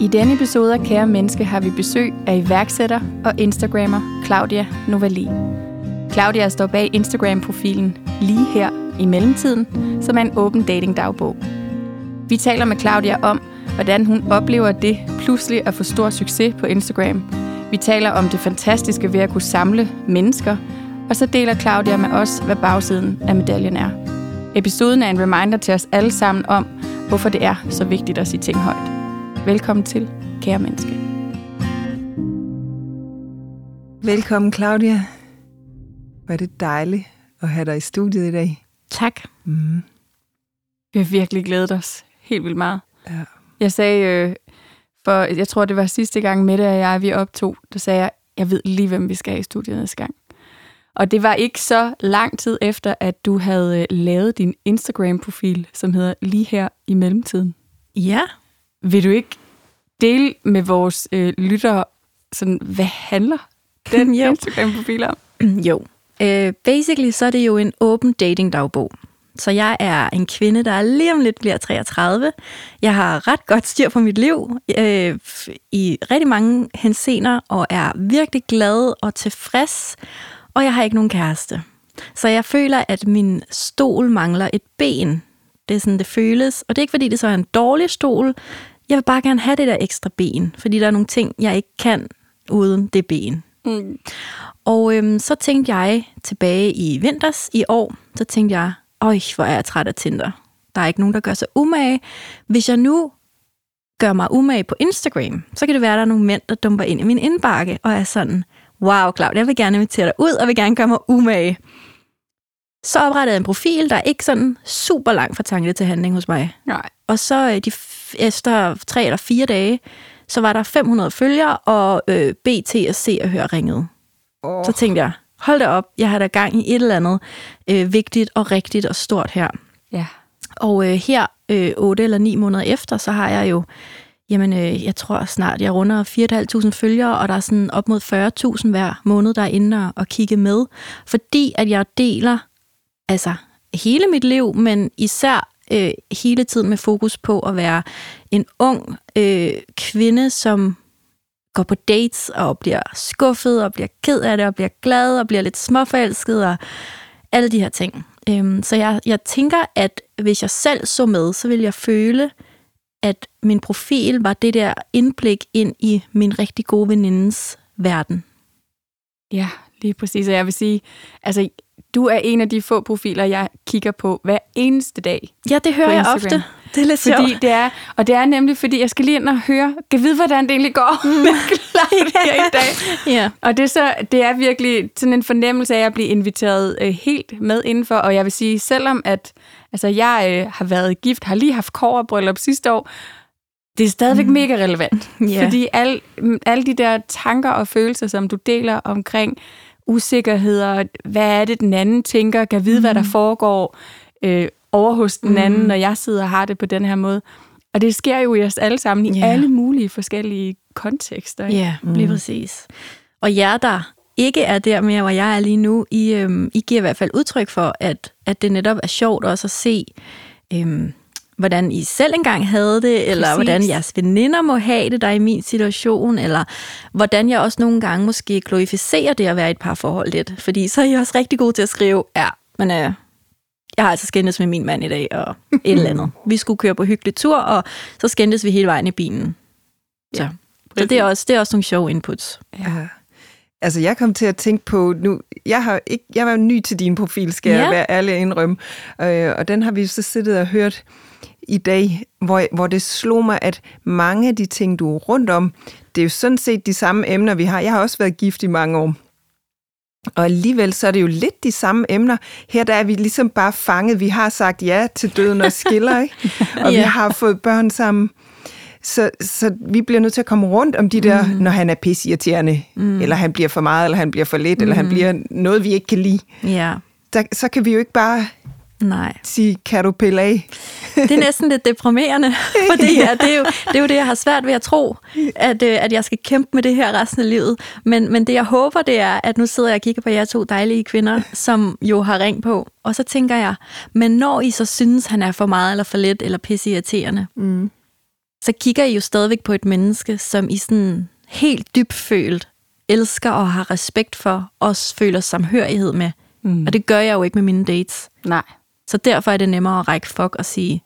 I denne episode af Kære Menneske har vi besøg af iværksætter og Instagrammer Claudia Novali. Claudia står bag Instagram-profilen Lige her i mellemtiden, som er en åben datingdagbog. Vi taler med Claudia om, hvordan hun oplever det pludselig at få stor succes på Instagram. Vi taler om det fantastiske ved at kunne samle mennesker, og så deler Claudia med os, hvad bagsiden af medaljen er. Episoden er en reminder til os alle sammen om, hvorfor det er så vigtigt at sige ting højt. Velkommen til, kære menneske. Velkommen, Claudia. Hvor er det dejligt at have dig i studiet i dag. Tak. Mm. Vi har virkelig glædet os helt vildt meget. Ja. Jeg sagde, øh, for jeg tror, det var sidste gang, Mette og jeg, vi optog, der sagde jeg, jeg ved lige, hvem vi skal have i studiet næste gang. Og det var ikke så lang tid efter, at du havde øh, lavet din Instagram-profil, som hedder Lige her i mellemtiden. Ja. Vil du ikke dele med vores øh, lyttere, sådan, hvad handler den. Instagram-profil om? jo. Uh, basically så er det jo en åben datingdagbog. Så jeg er en kvinde, der lige om lidt bliver 33. Jeg har ret godt styr på mit liv øh, i rigtig mange hensener, og er virkelig glad og tilfreds, og jeg har ikke nogen kæreste. Så jeg føler, at min stol mangler et ben. Det er sådan, det føles. Og det er ikke, fordi det så er en dårlig stol. Jeg vil bare gerne have det der ekstra ben, fordi der er nogle ting, jeg ikke kan uden det ben. Mm. Og øhm, så tænkte jeg tilbage i vinters i år, så tænkte jeg, øj, hvor er jeg træt af Tinder. Der er ikke nogen, der gør sig umage. Hvis jeg nu gør mig umage på Instagram, så kan det være, at der er nogle mænd, der dumper ind i min indbakke, og er sådan, wow, Claudia, jeg vil gerne invitere dig ud, og vil gerne gøre mig umage. Så oprettede jeg en profil, der er ikke sådan super langt fra tanke til handling hos mig. Nej. Og så øh, de, efter tre eller fire dage, så var der 500 følgere, og øh, BT og Se og Hør ringede. Oh. Så tænkte jeg, hold da op, jeg har da gang i et eller andet øh, vigtigt og rigtigt og stort her. Ja. Og øh, her, øh, 8 eller 9 måneder efter, så har jeg jo, jamen øh, jeg tror snart, jeg runder 4.500 følgere, og der er sådan op mod 40.000 hver måned, der er inde og, og kigge med. Fordi at jeg deler altså hele mit liv, men især øh, hele tiden med fokus på at være en ung øh, kvinde, som går på dates og bliver skuffet og bliver ked af det og bliver glad og bliver lidt småforelsket og alle de her ting. Øhm, så jeg, jeg tænker, at hvis jeg selv så med, så vil jeg føle, at min profil var det der indblik ind i min rigtig gode venindes verden. Ja, lige præcis. Og jeg vil sige, altså, du er en af de få profiler, jeg kigger på hver eneste dag. Ja, det hører jeg ofte. Det er lidt Fordi sjovt. det er, og det er nemlig, fordi jeg skal lige ind og høre, kan vide, hvordan det egentlig går Mm. med Claudia i dag. Ja. Og det er, så, det er virkelig sådan en fornemmelse af at blive inviteret øh, helt med indenfor. Og jeg vil sige, selvom at altså, jeg øh, har været gift, har lige haft kårbryllup sidste år, det er stadigvæk mm. mega relevant. Ja. Fordi alle, alle de der tanker og følelser, som du deler omkring usikkerheder, hvad er det, den anden tænker, kan vide, mm. hvad der foregår øh, over hos den anden, Mm. når jeg sidder og har det på den her måde. Og det sker jo i os alle sammen i Ja. alle mulige forskellige kontekster. ikke? Ja, lige præcis. Og jer, der ikke er der mere, hvor jeg er lige nu, I, øhm, I giver i hvert fald udtryk for, at, at det netop er sjovt også at se, øhm, hvordan I selv engang havde det, eller Præcis. hvordan jeres veninder må have det, der er i min situation, eller hvordan jeg også nogle gange måske glorificerer det at være i et parforhold lidt. Fordi så er I også rigtig gode til at skrive, ja, men øh, jeg har altså skændtes med min mand i dag, og et eller andet. Vi skulle køre på hyggelig tur, og så skændtes vi hele vejen i bilen. Så, Ja, så det, er også, det er også nogle sjove inputs. Ja. Altså, jeg kom til at tænke på nu, jeg har ikke, jeg var ny til din profil, skal ja. Jeg være ærlig og indrømme, øh, og den har vi så siddet og hørt i dag, hvor, hvor det slog mig, at mange af de ting, du er rundt om, det er jo sådan set de samme emner, vi har. Jeg har også været gift i mange år. Og alligevel så er det jo lidt de samme emner. Her der er vi ligesom bare fanget. Vi har sagt ja til døden og skiller, ikke? Og vi Ja. har fået børn sammen. Så, så vi bliver nødt til at komme rundt om de der, mm. når han er pisseirriterende, mm. eller han bliver for meget, eller han bliver for lidt, mm. eller han bliver noget, vi ikke kan lide. Ja, Der, så kan vi jo ikke bare nej. sige, kan du pille af? Det er næsten lidt deprimerende, fordi ja, det, er jo, det er jo det, jeg har svært ved at tro, at, øh, at jeg skal kæmpe med det her resten af livet. Men, men det, jeg håber, det er, at nu sidder jeg og kigger på jer to dejlige kvinder, som jo har ring på, og så tænker jeg, men når I så synes, han er for meget eller for lidt, eller pisse irriterende, Mm. Så kigger I jo stadigvæk på et menneske, som I sådan helt dybfølt elsker og har respekt for, også føler samhørighed med. Mm. Og det gør jeg jo ikke med mine dates. Nej. Så derfor er det nemmere at række fuck og sige,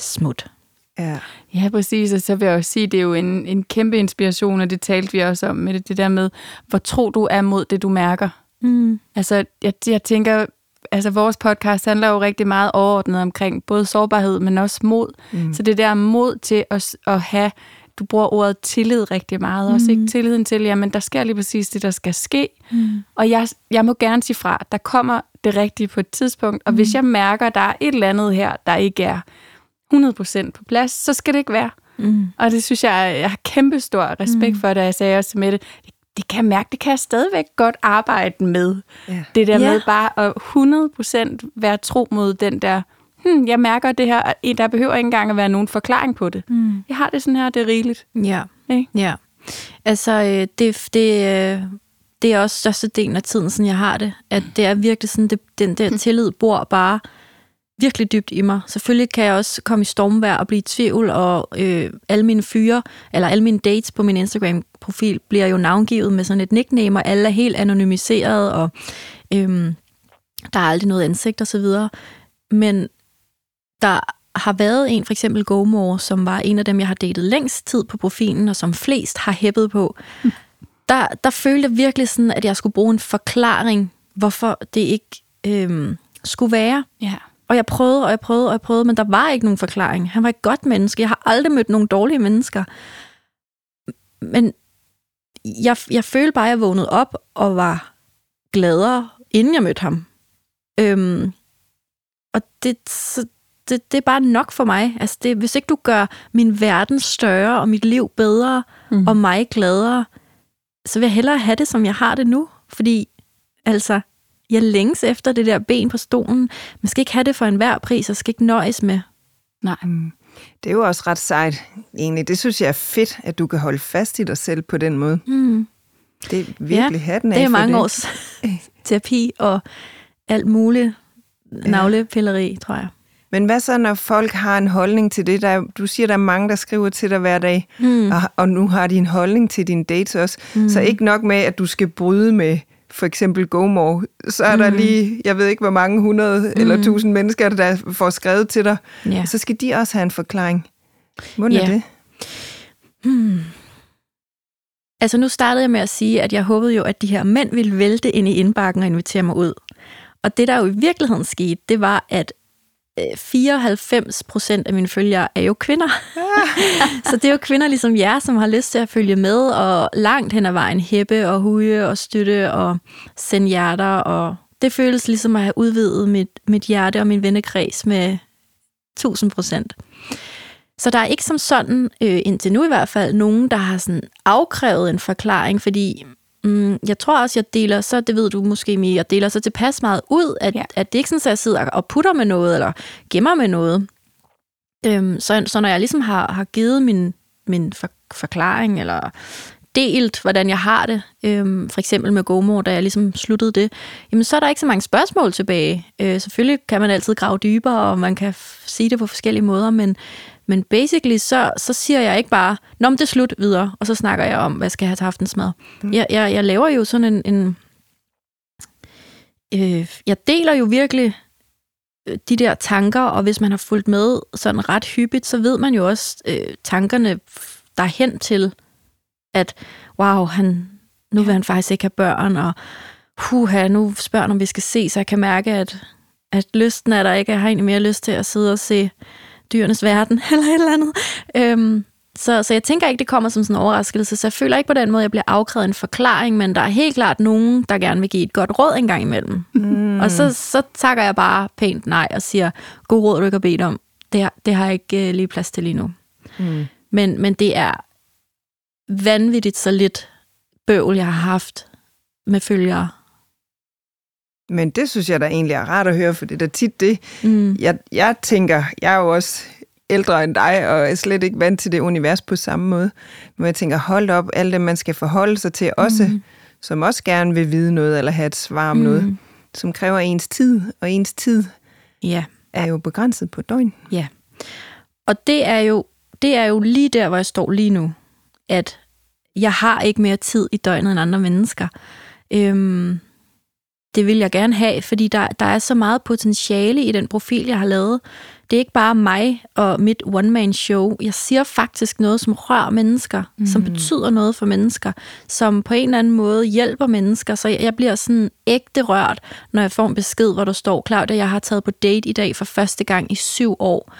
smut. Ja. Ja, præcis. Og så vil jeg også sige, det er jo en, en kæmpe inspiration, og det talte vi også om med det, det der med, hvor tro du er mod det, du mærker. Mm. Altså, jeg, jeg tænker, altså vores podcast handler jo rigtig meget overordnet omkring både sårbarhed, men også mod. Mm. Så det der mod til at, at have, du bruger ordet tillid rigtig meget, mm. også ikke tilliden til, jamen der sker lige præcis det, der skal ske. Mm. Og jeg, jeg må gerne sige fra, der kommer det rigtige på et tidspunkt, og mm. hvis jeg mærker, der er et eller andet her, der ikke er 100% på plads, så skal det ikke være. Mm. Og det synes jeg, jeg har kæmpe stor respekt mm. for, da jeg sagde også med det. Det kan jeg mærke, det kan jeg stadigvæk godt arbejde med. Ja. Det der ja. med bare at 100% være tro mod den der, hmm, jeg mærker det her, der behøver ikke engang at være nogen forklaring på det. Mm. Jeg har det sådan her, det er rigeligt. Ja, okay? ja. Altså, øh, det, det, øh, det er også største del af tiden, sådan jeg har det. At det er virkelig sådan, det, den der tillid bor bare virkelig dybt i mig. Selvfølgelig kan jeg også komme i stormvær og blive i tvivl, og øh, alle mine fyre, eller alle mine dates på min Instagram-profil, bliver jo navngivet med sådan et nickname, og alle er helt anonymiseret, og øh, der er aldrig noget ansigt og så videre. Men der har været en, for eksempel GoMore, som var en af dem, jeg har datet længst tid på profilen, og som flest har hæppet på. Mm. Der, der følte jeg virkelig sådan, at jeg skulle bruge en forklaring, hvorfor det ikke øh, skulle være. Ja. Og jeg prøvede, og jeg prøvede, og jeg prøvede, men der var ikke nogen forklaring. Han var et godt menneske. Jeg har aldrig mødt nogen dårlige mennesker. Men jeg, jeg følte bare, at jeg vågnede op og var gladere, inden jeg mødte ham. Øhm, og det, så, det, det er bare nok for mig. Altså det, hvis ikke du gør min verden større, og mit liv bedre, mm. og mig gladere, så vil jeg hellere have det, som jeg har det nu. Fordi, altså, jeg længes efter det der ben på stolen. Man skal ikke have det for enhver pris, og skal ikke nøjes med. Nej. Det er jo også ret sejt, egentlig. Det synes jeg er fedt, at du kan holde fast i dig selv på den måde. Mm. Det er virkelig ja, hatten af det er mange det. års terapi og alt muligt navlepilleri, tror jeg. Men hvad så, når folk har en holdning til det? Der, du siger, der er mange, der skriver til dig hver dag, mm. og, og nu har de en holdning til din dates også. Mm. Så ikke nok med, at du skal bryde med for eksempel GoMore, så er mm. der lige, jeg ved ikke hvor mange hundrede mm. eller tusind mennesker, der får skrevet til dig. Ja. Så skal de også have en forklaring. Hvordan ja. det? Hmm. Altså nu startede jeg med at sige, at jeg håbede jo, at de her mænd ville vælte ind i indbakken og invitere mig ud. Og det, der jo i virkeligheden skete, det var, at Øh, 94 procent af mine følgere er jo kvinder. så det er jo kvinder ligesom jer, som har lyst til at følge med, og langt hen ad vejen hæppe og huge og støtte og sende hjerter. Og det føles ligesom at have udvidet mit, mit hjerte og min vennekreds med 1000 procent. Så der er ikke som sådan, øh, indtil nu i hvert fald, nogen, der har sådan afkrævet en forklaring, fordi Mm, jeg tror også, jeg deler så, det ved du måske mere, jeg deler så tilpas meget ud, at, ja. at det ikke sådan, at jeg sidder og putter med noget, eller gemmer med noget. Øhm, så, så når jeg ligesom har, har givet min, min for, forklaring, eller delt, hvordan jeg har det, øhm, for eksempel med GoMo, da jeg ligesom sluttede det, jamen så er der ikke så mange spørgsmål tilbage. Øh, selvfølgelig kan man altid grave dybere, og man kan sige det på forskellige måder, men, men basically, så, så siger jeg ikke bare, Nå, men det er slut videre, og så snakker jeg om, hvad skal jeg have til aftensmad. Mm. Jeg, jeg, jeg laver jo sådan en... en øh, jeg deler jo virkelig øh, de der tanker, og hvis man har fulgt med sådan ret hyppigt, så ved man jo også øh, tankerne der hen til, at wow, han, nu vil han faktisk ikke have børn, og huha, nu spørger han, om vi skal se, så jeg kan mærke, at, at lysten er der ikke. Jeg har egentlig mere lyst til at sidde og se dyrenes verden, eller et eller andet. Øhm, så, så jeg tænker ikke, det kommer som sådan en overraskelse, så jeg føler ikke på den måde, at jeg bliver afkrævet en forklaring, men der er helt klart nogen, der gerne vil give et godt råd en gang imellem. Mm. Og så, så takker jeg bare pænt nej og siger, god råd, du ikke har bedt om. Det, det har jeg ikke uh, lige plads til lige nu. Mm. Men, men det er vanvittigt så lidt bøvl, jeg har haft med følgere. Men det synes jeg da egentlig er rart at høre, for det er da tit det. Mm. Jeg, jeg tænker, jeg er jo også ældre end dig, og er slet ikke vant til det univers på samme måde. Men jeg tænker, hold op, alt det, man skal forholde sig til, også, mm. som også gerne vil vide noget, eller have et svar om mm. noget, som kræver ens tid, og ens tid ja. er jo begrænset på døgn. Ja. Og det er jo det er jo lige der, hvor jeg står lige nu, at jeg har ikke mere tid i døgnet end andre mennesker. Øhm, det vil jeg gerne have, fordi der, der er så meget potentiale i den profil, jeg har lavet. Det er ikke bare mig og mit one-man-show. Jeg siger faktisk noget, som rører mennesker, mm. som betyder noget for mennesker, som på en eller anden måde hjælper mennesker. Så jeg bliver sådan ægte rørt, når jeg får en besked, hvor der står, Claudia, jeg har taget på date i dag for første gang i syv år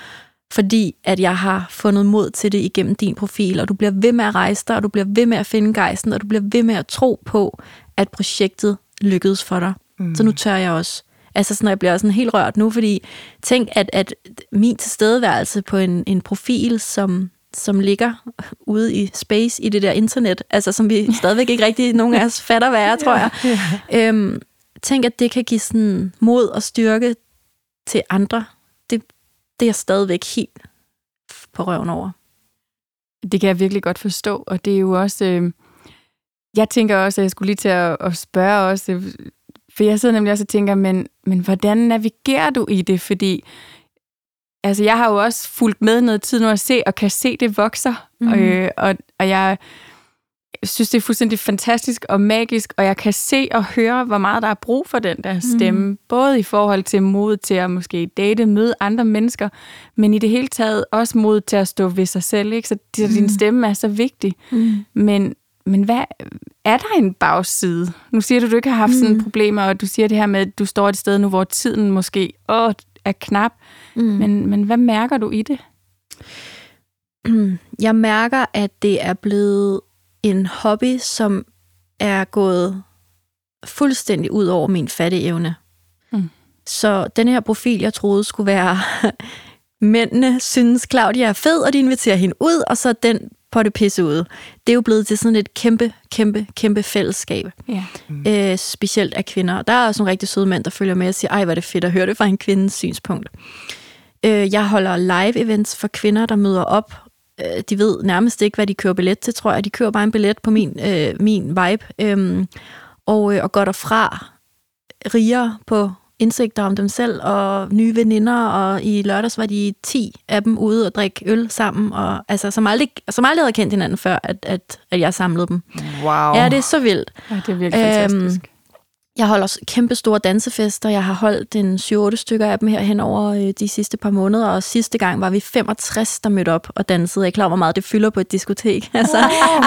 fordi at jeg har fundet mod til det igennem din profil, og du bliver ved med at rejse dig, og du bliver ved med at finde gejsten, og du bliver ved med at tro på, at projektet lykkedes for dig. Mm. Så nu tør jeg også. Altså sådan, jeg bliver sådan helt rørt nu, fordi tænk, at, at min tilstedeværelse på en, en profil, som, som ligger ude i space i det der internet, altså som vi stadigvæk ikke rigtig nogen af os fatter, hvad er, tror jeg. Ja, Øhm, tænk, at det kan give sådan mod og styrke til andre. Det, det er jeg stadigvæk helt på røven over. Det kan jeg virkelig godt forstå, og det er jo også... Øh, jeg tænker også, at jeg skulle lige til at, at spørge også, for jeg sidder nemlig også og tænker, men, men hvordan navigerer du i det? Fordi altså, jeg har jo også fulgt med noget tid nu at se, og kan se, det vokser. Mm. Øh, og, og jeg synes, det er fuldstændig fantastisk og magisk, og jeg kan se og høre, hvor meget der er brug for den der stemme. Mm. Både i forhold til mod til at måske date, møde andre mennesker, men i det hele taget også mod til at stå ved sig selv. Ikke? Så, så mm. din stemme er så vigtig. Mm. Men, men hvad, er der en bagside? Nu siger du, at du ikke har haft mm. sådan problemer, og du siger det her med, at du står et sted nu, hvor tiden måske åh, er knap. Mm. Men, men hvad mærker du i det? Jeg mærker, at det er blevet en hobby, som er gået fuldstændig ud over min fatteevne. Mm. Så den her profil, jeg troede skulle være mændene synes, Claudia er fed, og de inviterer hende ud, og så den på det pisse ud. Det er jo blevet til sådan et kæmpe, kæmpe, kæmpe fællesskab. Ja. Mm. Øh, specielt af kvinder. Der er også nogle rigtig søde mænd, der følger med og siger, ej, hvor er det fedt at høre det fra en kvindes synspunkt. Øh, jeg holder live-events for kvinder, der møder op. Øh, de ved nærmest ikke, hvad de kører billet til, tror jeg. De kører bare en billet på min, øh, min vibe. Øh, og, øh, og går derfra rigere på indsigter om dem selv og nye veninder, og i lørdags var de 10 af dem ude og drikke øl sammen, og altså, som aldrig, som aldrig havde kendt hinanden før, at, at, at jeg samlede dem. Wow. Ja, det er så vildt. Ja, det er virkelig øhm, fantastisk. Jeg holder også kæmpe store dansefester. Jeg har holdt en 7-8 stykker af dem her hen over øh, de sidste par måneder, og sidste gang var vi 65, der mødte op og dansede. Jeg er klar, hvor meget det fylder på et diskotek. altså,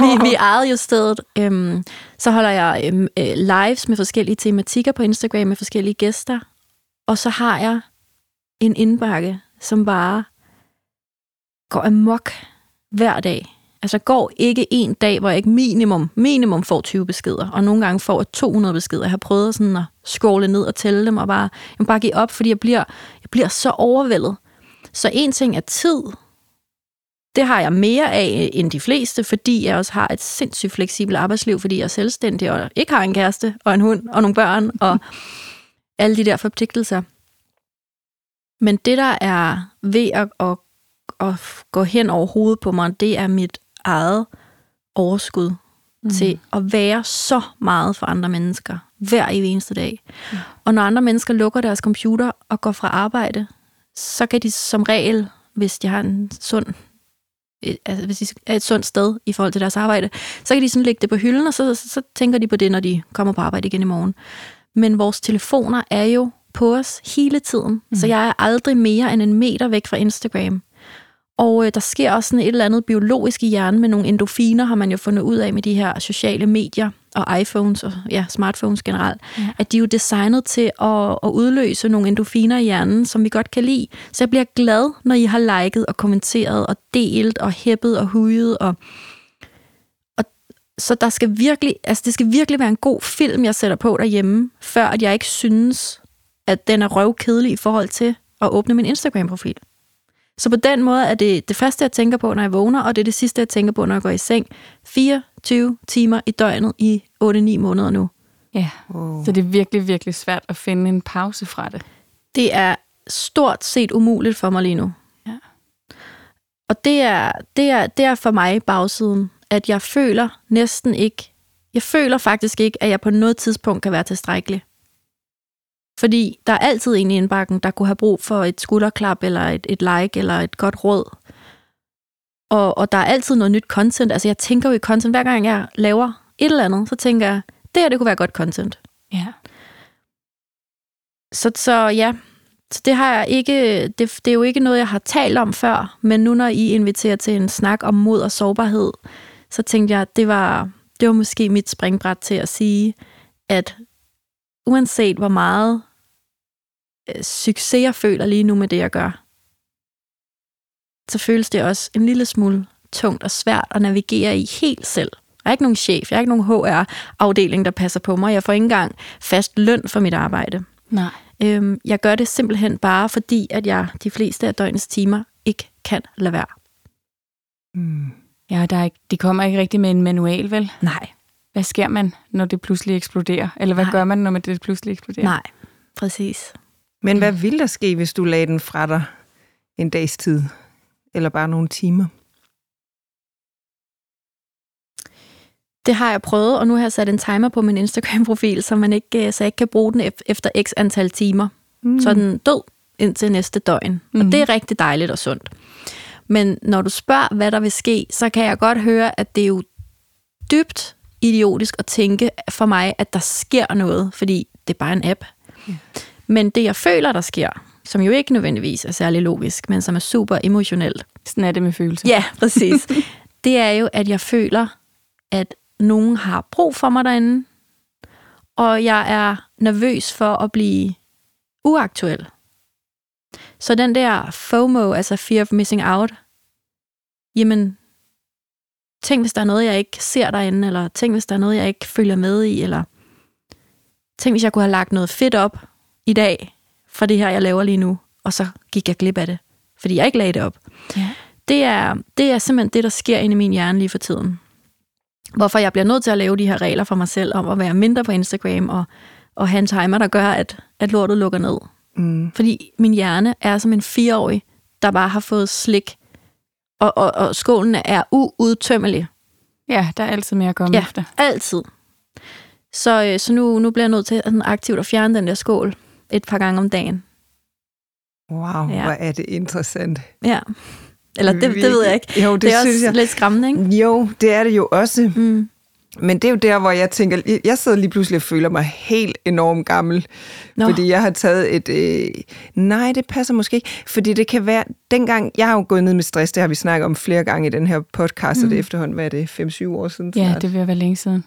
vi, vi ejede jo stedet. Øhm, så holder jeg øhm, øh, lives med forskellige tematikker på Instagram med forskellige gæster. Og så har jeg en indbakke, som bare går amok hver dag. Altså går ikke en dag, hvor jeg ikke minimum, minimum får 20 beskeder, og nogle gange får jeg 200 beskeder. Jeg har prøvet sådan at scrolle ned og tælle dem, og bare, jeg må bare give op, fordi jeg bliver, jeg bliver så overvældet. Så en ting er tid. Det har jeg mere af end de fleste, fordi jeg også har et sindssygt fleksibelt arbejdsliv, fordi jeg er selvstændig og ikke har en kæreste og en hund og nogle børn og alle de der forpligtelser. Men det, der er ved at, at, at gå hen over hovedet på mig, det er mit eget overskud mm. til at være så meget for andre mennesker hver i eneste dag. Mm. Og når andre mennesker lukker deres computer og går fra arbejde, så kan de som regel, hvis de har en sund altså hvis de er et sundt sted i forhold til deres arbejde, så kan de sådan lægge det på hylden, og så, så tænker de på det, når de kommer på arbejde igen i morgen. Men vores telefoner er jo på os hele tiden, mm. så jeg er aldrig mere end en meter væk fra Instagram. Og øh, der sker også sådan et eller andet biologisk i hjernen med nogle endofiner, har man jo fundet ud af med de her sociale medier og iPhones og ja, smartphones generelt, ja. at de er jo designet til at, at udløse nogle endofiner i hjernen, som vi godt kan lide. Så jeg bliver glad, når I har liket og kommenteret og delt og hæppet og hujet. Og, og, så der skal virkelig, altså det skal virkelig være en god film, jeg sætter på derhjemme, før at jeg ikke synes, at den er røvkedelig i forhold til at åbne min Instagram-profil. Så på den måde er det det første, jeg tænker på, når jeg vågner, og det er det sidste, jeg tænker på, når jeg går i seng. 24 timer i døgnet i 8-9 måneder nu. Ja, wow. så det er virkelig, virkelig svært at finde en pause fra det. Det er stort set umuligt for mig lige nu. Ja. Og det er, det, er, det er for mig bagsiden, at jeg føler næsten ikke, jeg føler faktisk ikke, at jeg på noget tidspunkt kan være tilstrækkelig. Fordi der er altid en i indbakken, der kunne have brug for et skulderklap, eller et, et like, eller et godt råd. Og, og der er altid noget nyt content. Altså jeg tænker jo i content, hver gang jeg laver et eller andet, så tænker jeg, det her det kunne være godt content. Ja. Så, så ja, så det har jeg ikke, det, det er jo ikke noget, jeg har talt om før, men nu når I inviterer til en snak om mod og sårbarhed, så tænkte jeg, at det var, det var måske mit springbræt til at sige, at uanset hvor meget succes jeg føler lige nu med det, jeg gør, så føles det også en lille smule tungt og svært at navigere i helt selv. Jeg er ikke nogen chef, jeg er ikke nogen HR-afdeling, der passer på mig. Jeg får ikke engang fast løn for mit arbejde. Nej. Øhm, jeg gør det simpelthen bare fordi, at jeg de fleste af døgnets timer ikke kan lade være. Mm. Ja, der er ikke, de kommer ikke rigtig med en manual, vel? Nej, Hvad sker man, når det pludselig eksploderer? Eller hvad Nej. gør man, når det pludselig eksploderer? nej, præcis. Men hvad ville der ske, hvis du lagde den fra dig en dags tid? Eller bare nogle timer? Det har jeg prøvet, og nu har jeg sat en timer på min Instagram-profil, så, man ikke, øh, så jeg ikke kan bruge den ef- efter x antal timer. Mm. Så den død indtil næste døgn. Mm. Og det er rigtig dejligt og sundt. Men når du spørger, hvad der vil ske, så kan jeg godt høre, at det er jo dybt idiotisk at tænke for mig, at der sker noget, fordi det er bare en app. Men det, jeg føler, der sker, som jo ikke nødvendigvis er særlig logisk, men som er super emotionelt, Sådan er det med følelser. Ja, præcis. det er jo, at jeg føler, at nogen har brug for mig derinde, og jeg er nervøs for at blive uaktuel. Så den der FOMO, altså fear of missing out, jamen, tænk hvis der er noget, jeg ikke ser derinde, eller tænk hvis der er noget, jeg ikke følger med i, eller tænk hvis jeg kunne have lagt noget fedt op i dag, fra det her, jeg laver lige nu, og så gik jeg glip af det, fordi jeg ikke lagde det op Ja. det er, det er simpelthen det, der sker inde i min hjerne lige for tiden. Hvorfor jeg bliver nødt til at lave de her regler for mig selv om at være mindre på Instagram og, og have en timer, der gør, at, at lortet lukker ned. Mm. Fordi min hjerne er som en fireårig, der bare har fået slik, og, og, og skålen er uudtømmelig. ja, der er altid mere at komme Ja. efter. Altid. Så, øh, så nu, nu bliver jeg nødt til sådan aktivt at fjerne den der skål et par gange om dagen. Wow, Ja. hvor er det interessant. Ja. Eller det, det ved jeg ikke. Jo, det, Det er synes også jeg. lidt skræmmende, ikke? Jo, det er det jo også. Mm. Men det er jo der, hvor jeg tænker, jeg sidder lige pludselig og føler mig helt enormt gammel, Nå. Nå. fordi jeg har taget et... Øh, nej, det passer måske ikke, fordi det kan være... Dengang, jeg har jo gået ned med stress, det har vi snakket om flere gange i den her podcast, mm. og det er efterhånden, hvad er det, 5-7 år siden? Ja, snart? det vil være længe siden.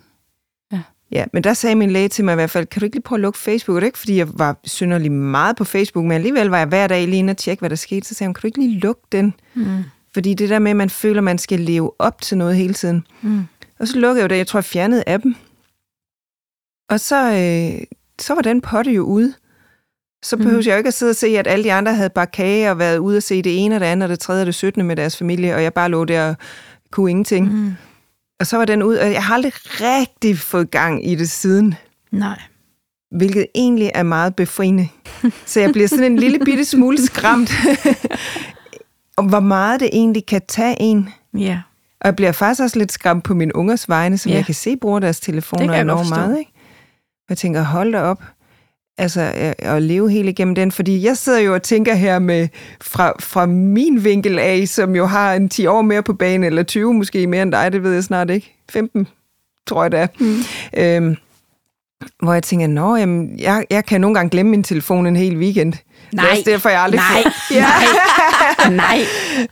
Ja, men der sagde min læge til mig i hvert fald, kan du ikke lige prøve at lukke Facebook? Og det er ikke, fordi jeg var synderlig meget på Facebook, men alligevel var jeg hver dag lige inde og tjekke, hvad der skete. Så sagde hun, kan du ikke lige lukke den? Mm. Fordi det der med, at man føler, man skal leve op til noget hele tiden. Mm. Og så lukkede jeg jo det, jeg tror, jeg fjernede appen. Og så, øh, så var den potte jo ude. Så Mhm. behøvede mm. jeg jo ikke at sidde og se, at alle de andre havde bare kage og været ude og se det ene og det andet og det tredje og det 17. med deres familie, og jeg bare lå der og kunne ingenting. Mm. Og så var den ud, og jeg har aldrig rigtig fået gang i det siden, Nej. hvilket egentlig er meget befriende. Så jeg bliver sådan en lille bitte smule skræmt, om hvor meget det egentlig kan tage en. Ja. Og jeg bliver faktisk også lidt skræmt på mine ungers vegne, som ja. jeg kan se bruger deres telefoner enormt meget. Ikke? Og jeg tænker, hold da op. Altså, at- at leve helt igennem den. Fordi jeg sidder jo og tænker her med, fra, fra min vinkel af, som jo har en 10 år mere på banen, eller 20 måske mere end dig, det ved jeg snart ikke. 15, tror jeg det er. Mm. Øhm, hvor jeg tænker, nå, jamen, jeg, jeg kan nogle gange glemme min telefon en hel weekend. Det er Nej. også derfor, jeg aldrig Nej. Ja. Nej.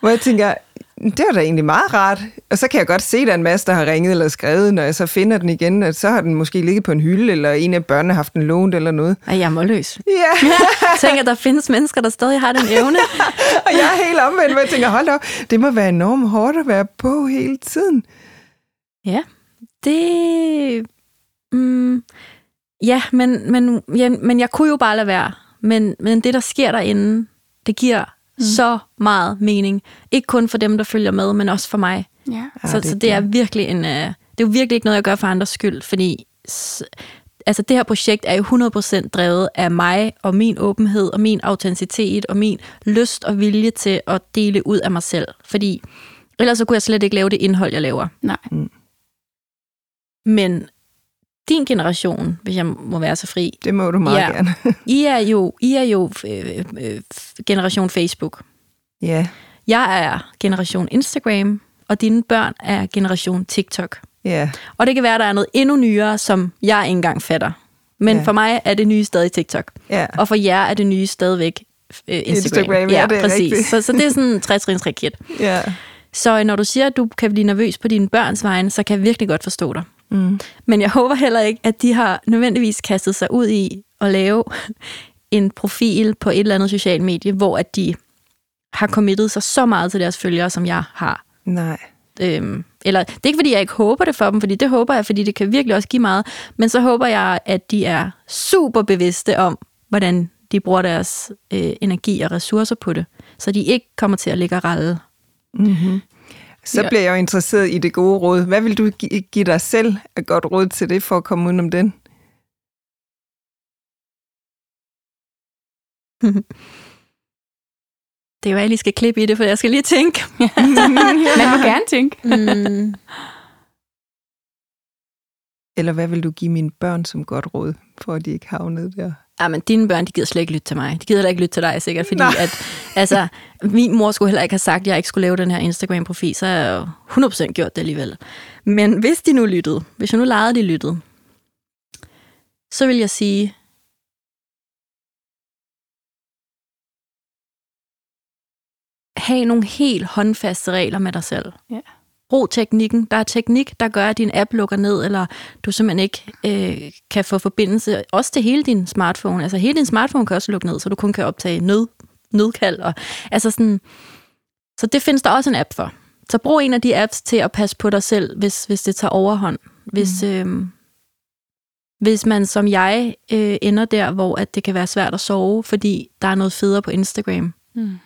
Hvor jeg tænker, det var da egentlig meget rart. Og så kan jeg godt se, at der er en masse, der har ringet eller skrevet, når jeg så finder den igen, at så har den måske ligget på en hylde, eller en af børnene har haft den lånt eller noget. Ej, jeg er målløs. Ja, Tænk, at der findes mennesker, der stadig har den evne. og jeg er helt omvendt, hvor jeg tænker, hold op, det må være enormt hårdt at være på hele tiden. Ja, det... Mm, ja, men, men, ja, men jeg kunne jo bare lade være. Men, men det, der sker derinde, det giver mm. så meget mening. Ikke kun for dem, der følger med, men også for mig. Ja. Ja, så, det, så det er virkelig en... Uh, det er jo virkelig ikke noget, jeg gør for andres skyld, fordi altså det her projekt er jo 100% drevet af mig og min åbenhed og min autenticitet og min lyst og vilje til at dele ud af mig selv. Fordi ellers så kunne jeg slet ikke lave det indhold, jeg laver. Nej. Men din generation, hvis jeg må være så fri, Det må du meget Ja. gerne. I er jo, I er jo øh, øh, generation Facebook. ja, Jeg er generation Instagram. og dine børn er generation TikTok. Ja, Og det kan være, der er noget endnu nyere, som jeg ikke engang fatter. Men Ja. ja. for mig er det nye stadig TikTok. ja. Og for jer er det nye stadigvæk øh, Instagram. Instagram, ja, det er præcis. rigtigt. Så, så det er sådan en trætrins raket. ja. Så når du siger, at du kan blive nervøs på dine børns vegne, så kan jeg virkelig godt forstå dig. Mm. Men jeg håber heller ikke, at de har nødvendigvis kastet sig ud i at lave en profil på et eller andet socialt medie, hvor at de har committet sig så meget til deres følgere, som jeg har. Nej. Øhm, eller det er ikke, fordi jeg ikke håber det for dem, fordi det håber jeg, fordi det kan virkelig også give meget. Men så håber jeg, at de er super bevidste om, hvordan de bruger deres øh, energi og ressourcer på det, så de ikke kommer til at ligge og ralle. Mm-hmm. Så Ja. bliver jeg jo interesseret i det gode råd. Hvad vil du gi- give dig selv et godt råd til det, for at komme udenom den? Det er jo, at jeg lige skal klippe i det, for jeg skal lige tænke. Man må gerne tænke. mm. Eller hvad vil du give mine børn som godt råd, for at de ikke havnede der? Ja, men dine børn, de gider slet ikke lytte til mig. De gider heller ikke lytte til dig, sikkert, fordi Nej. at, altså, min mor skulle heller ikke have sagt, at jeg ikke skulle lave den her Instagram-profil, så har jeg jo 100% gjort det alligevel. Men hvis de nu lyttede, hvis jeg nu legede, de lyttede, så vil jeg sige, have nogle helt håndfaste regler med dig selv. Ja. Brug teknikken. Der er teknik, der gør, at din app lukker ned, eller du simpelthen ikke øh, kan få forbindelse, også til hele din smartphone. Altså hele din smartphone kan også lukke ned, så du kun kan optage nød, nødkald. Og, altså sådan, så det findes der også en app for. Så brug en af de apps til at passe på dig selv, hvis, hvis det tager overhånd. Hvis, mm. øh, hvis man som jeg øh, ender der, hvor at det kan være svært at sove, fordi der er noget federe på Instagram, Mm.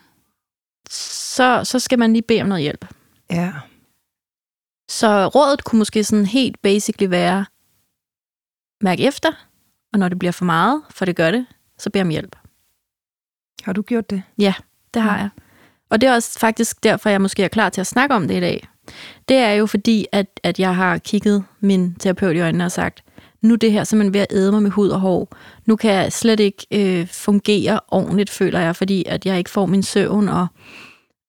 så, så skal man lige bede om noget hjælp. Ja. Så rådet kunne måske sådan helt basically være, mærk efter, og når det bliver for meget, for det gør det, så bed om hjælp. Har du gjort det? Det har jeg. Og det er også faktisk derfor, jeg måske er klar til at snakke om det i dag. Det er jo fordi, at, at jeg har kigget min terapeut i øjnene og sagt, nu er det her simpelthen ved at æde mig med hud og hår. Nu kan jeg slet ikke øh, fungere ordentligt, føler jeg, fordi at jeg ikke får min søvn, og,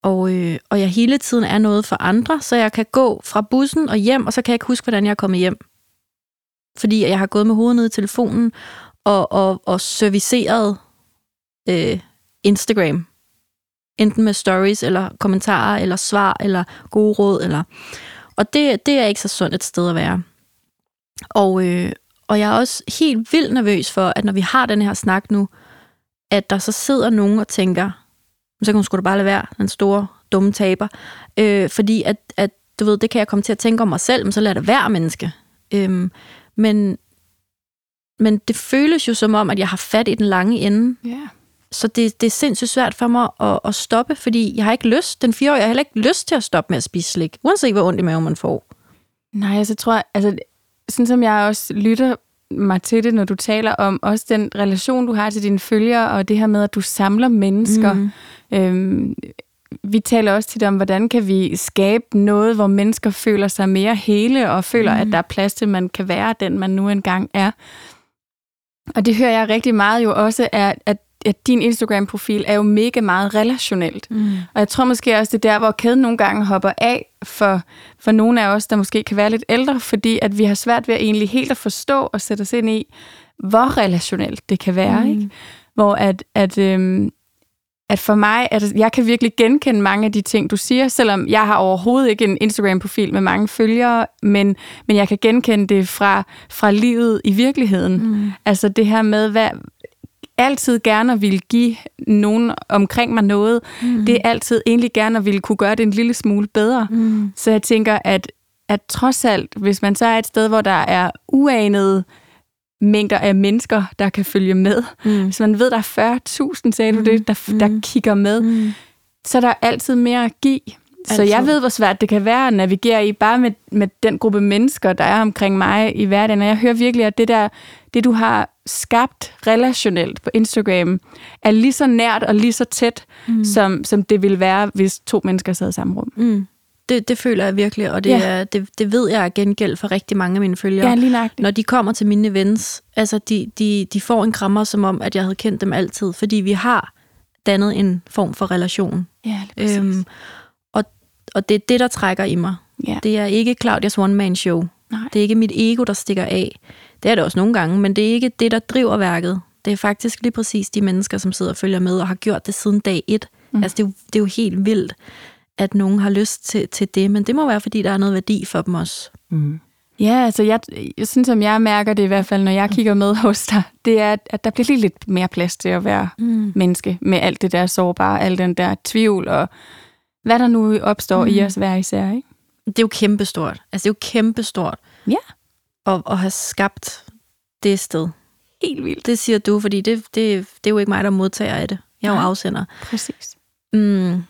og, øh, og jeg hele tiden er noget for andre, så jeg kan gå fra bussen og hjem, og så kan jeg ikke huske, hvordan jeg er kommet hjem. Fordi jeg har gået med hovedet ned i telefonen og, og, og serviceret øh, Instagram enten med stories, eller kommentarer, eller svar, eller gode råd, eller... Og det, det er ikke så sundt et sted at være. Og, øh, og jeg er også helt vildt nervøs for, at når vi har den her snak nu, at der så sidder nogen og tænker, så kan hun sgu da bare lade være, den store, dumme taber. Øh, fordi at, at, du ved, det kan jeg komme til at tænke om mig selv, men så lader det være menneske. Øhm, men, men det føles jo som om, at jeg har fat i den lange ende, Ja. så det, det er sindssygt svært for mig at, at stoppe, fordi jeg har ikke lyst, den fireårige, jeg har heller ikke lyst til at stoppe med at spise slik, uanset hvor ondt i maven man får. Nej, så tror jeg, altså, sådan som jeg også lytter mig til det, når du taler om også den relation, du har til dine følgere, og det her med, at du samler mennesker. Mm. Øhm, vi taler også tit om, hvordan kan vi skabe noget, hvor mennesker føler sig mere hele, og føler, mm. at der er plads til, at man kan være den, man nu engang er. Og det hører jeg rigtig meget jo også, er, at, at din Instagram-profil er jo mega meget relationelt. Mm. Og jeg tror måske også, det er der, hvor kæden nogle gange hopper af for, for nogle af os, der måske kan være lidt ældre, fordi at vi har svært ved at egentlig helt at forstå og sætte os ind i, hvor relationelt det kan være. Mm. Ikke? Hvor at, at, øhm, at for mig, at jeg kan virkelig genkende mange af de ting, du siger, selvom jeg har overhovedet ikke en Instagram-profil med mange følgere, men, men jeg kan genkende det fra, fra livet i virkeligheden. Mm. Altså det her med, hvad altid gerne vil give nogen omkring mig noget, Mm. det er altid egentlig gerne at ville kunne gøre det en lille smule bedre. Mm. Så jeg tænker, at, at trods alt, hvis man så er et sted, hvor der er uanede mængder af mennesker, der kan følge med, Mm. hvis man ved, der er 40.000, sagde du Mm, det, der, der mm. kigger med, Mm. så er der altid mere at give. Så Altid. jeg ved, hvor svært det kan være at navigere i, bare med, med den gruppe mennesker, der er omkring mig i hverdagen. Og jeg hører virkelig, at det der, det du har skabt relationelt på Instagram, er lige så nært og lige så tæt, Mm. som, som det ville være, hvis to mennesker sad i samme rum. Mm. Det, det føler jeg virkelig, og det, Ja. er, det, det ved jeg er gengæld for rigtig mange af mine følgere. Ja, lige nøjagtigt. Når de kommer til mine events, altså de, de, de får en krammer, som om, at jeg havde kendt dem altid, fordi vi har dannet en form for relation. Ja, lige Øhm, og, og det er det, der trækker i mig. Ja. Det er ikke Claudias one-man-show. Det er ikke mit ego, der stikker af. Det er det også nogle gange, men det er ikke det, der driver værket. Det er faktisk lige præcis de mennesker, som sidder og følger med og har gjort det siden dag et. Mm. Altså, det er, jo, det er jo helt vildt, at nogen har lyst til, til det, men det må være, fordi der er noget værdi for dem også. Mm. Ja, altså jeg, jeg synes, som jeg mærker det i hvert fald, når jeg kigger med hos dig, det er, at der bliver lige lidt mere plads til at være mm. menneske med alt det der sårbare, al den der tvivl og hvad der nu opstår mm. i os hver især, ikke? Det er jo kæmpestort. Altså, det er jo kæmpestort Ja, at, at have skabt det sted. helt vildt. Det siger du, fordi det, det, det er jo ikke mig, der modtager af det. Jeg er jo Nej. afsender. Præcis. Mm.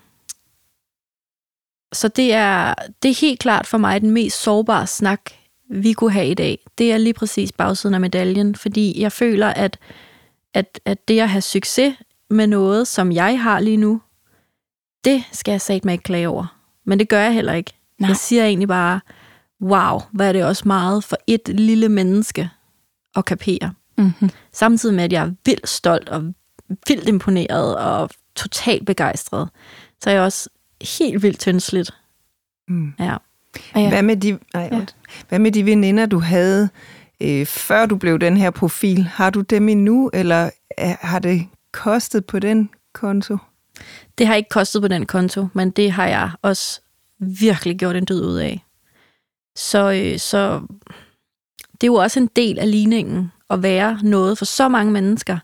Så det er, det er helt klart for mig den mest sårbare snak, vi kunne have i dag. Det er lige præcis bagsiden af medaljen, fordi jeg føler, at, at, at det at have succes med noget, som jeg har lige nu, det skal jeg sagt mig ikke klage over. Men det gør jeg heller ikke. Nej. Jeg siger egentlig bare, wow, hvad er det også meget for et lille menneske at kapere. Mm-hmm. Samtidig med, at jeg er vildt stolt og vildt imponeret og totalt begejstret, så er jeg også helt vildt tyndsligt. Mm. Ja. Og Hvad med de, ej, Ja. ja. hvad med de veninder, du havde, øh, før du blev den her profil? Har du dem endnu, eller er, har det kostet på den konto? Det har ikke kostet på den konto, men det har jeg også virkelig gjort en død ud af. Så, øh, så det er jo også en del af ligningen at være noget for så mange mennesker,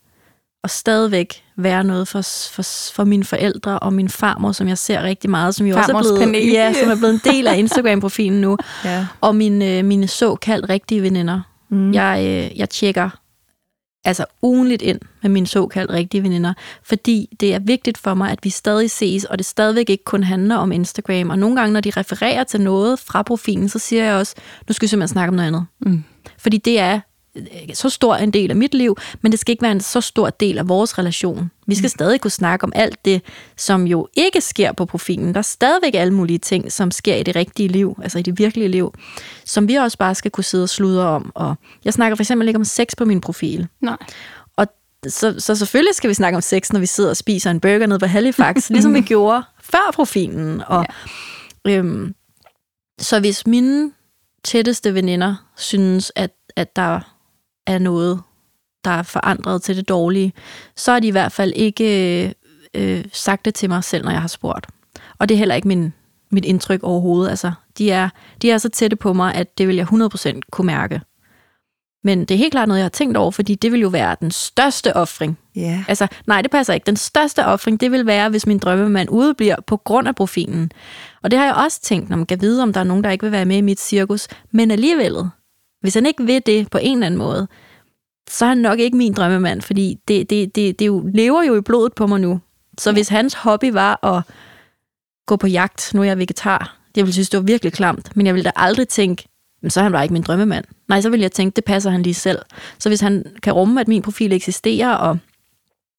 og stadigvæk være noget for, for, for mine forældre og min farmor, som jeg ser rigtig meget, som jo også er blevet, panel. ja, som er blevet en del af Instagram-profilen nu, Ja. og mine, mine såkaldt rigtige veninder. Mm. Jeg, øh, jeg tjekker altså ugenligt ind med mine såkaldt rigtige veninder, fordi det er vigtigt for mig, at vi stadig ses, og det stadigvæk ikke kun handler om Instagram. Og nogle gange, når de refererer til noget fra profilen, så siger jeg også, nu skal vi simpelthen snakke om noget andet. Mm. Fordi det er så stor en del af mit liv, men det skal ikke være en så stor del af vores relation. Vi skal stadig kunne snakke om alt det, som jo ikke sker på profilen. Der er stadigvæk alle mulige ting, som sker i det rigtige liv, altså i det virkelige liv, som vi også bare skal kunne sidde og sludre om. Og jeg snakker for eksempel ikke om sex på min profil. nej. Og så, så selvfølgelig skal vi snakke om sex, når vi sidder og spiser en burger nede på Halifax, ligesom vi gjorde før profilen. Og, ja. øhm, så hvis mine tætteste veninder synes, at, at der er noget, der er forandret til det dårlige, så har de i hvert fald ikke øh, sagt det til mig selv, når jeg har spurgt. Og det er heller ikke min, mit indtryk overhovedet. Altså, de, er, de er så tætte på mig, at det vil jeg 100% kunne mærke. Men det er helt klart noget, jeg har tænkt over, fordi det vil jo være den største offring. Ja. Altså, nej, det passer ikke. Den største offring, det vil være, hvis min drømmemand udebliver på grund af profilen. Og det har jeg også tænkt, når man kan vide, om der er nogen, der ikke vil være med i mit cirkus. Men alligevel, hvis han ikke vil det på en eller anden måde, så er han nok ikke min drømmemand, fordi det, det, det, det jo, lever jo i blodet på mig nu. Så hvis hans hobby var at gå på jagt, nu er jeg vegetar, jeg ville synes, det var virkelig klamt, men jeg ville da aldrig tænke, men så er han bare ikke min drømmemand. Nej, så vil jeg tænke, det passer han lige selv. Så hvis han kan rumme, at min profil eksisterer, og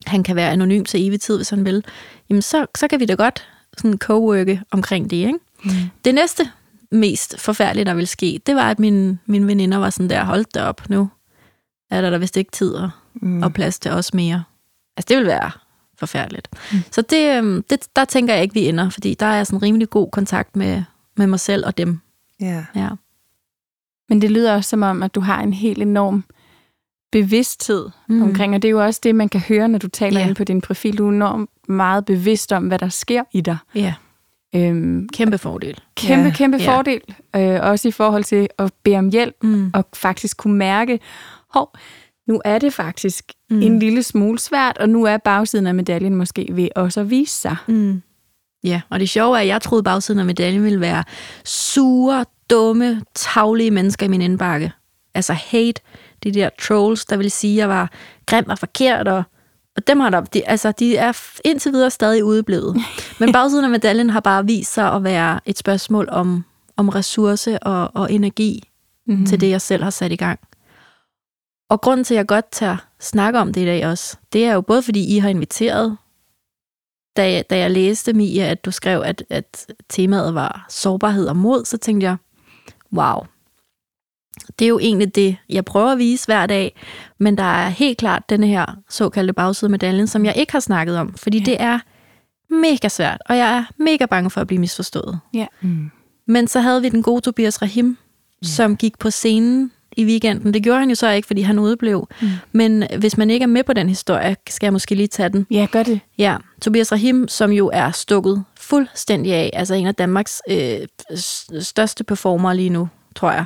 han kan være anonym til evig tid, hvis han vil, jamen så, så kan vi da godt sådan co-worke omkring det, ikke? Mm. Det næste mest forfærdelige, der ville ske, det var, at mine, mine veninder var sådan der, hold da op nu, er der da vist ikke tid og, mm. og plads til os mere. Altså, det vil være forfærdeligt. Mm. Så det, øhm, det, der tænker jeg ikke, vi ender, fordi der er sådan rimelig god kontakt med, med mig selv og dem. ja. Ja. Men det lyder også som om, at du har en helt enorm bevidsthed Mm. omkring, og det er jo også det, man kan høre, når du taler yeah. ind på din profil. Du er enormt meget bevidst om, hvad der sker i dig. Ja, Øhm, kæmpe fordel. kæmpe, Ja. kæmpe Ja. fordel. Øh, også i forhold til at bede om hjælp, Mm. og faktisk kunne mærke, hov, nu er det faktisk Mm. en lille smule svært, og nu er bagsiden af medaljen måske ved også at vise sig. Mm. Ja, og det sjove er, at jeg troede, bagsiden af medaljen ville være sure, dumme, tavlige mennesker i min indbakke. Altså hate, de der trolls, der vil sige, at jeg var grim og forkert, og, og dem har der, de, altså, de er indtil videre stadig udeblevet. Men bagsiden af medaljen har bare vist sig at være et spørgsmål om, om ressource og, og energi Mm. til det, jeg selv har sat i gang. Og grunden til, at jeg godt tager snakke om det i dag også, det er jo både, fordi I har inviteret, da jeg, da jeg læste, Mia, at du skrev, at, at temaet var sårbarhed og mod, så tænkte jeg, wow, det er jo egentlig det, jeg prøver at vise hver dag, men der er helt klart denne her såkaldte bagside medaljen, som jeg ikke har snakket om, fordi Ja. det er mega svært, og jeg er mega bange for at blive misforstået. Ja. Mm. Men så havde vi den gode Tobias Rahim, som gik på scenen i weekenden. Det gjorde han jo så ikke, fordi han udeblev. Mm. Men hvis man ikke er med på den historie, skal jeg måske lige tage den. Ja, gør det. Ja, Tobias Rahim, som jo er stukket fuldstændig af, altså en af Danmarks øh, største performer lige nu, tror jeg.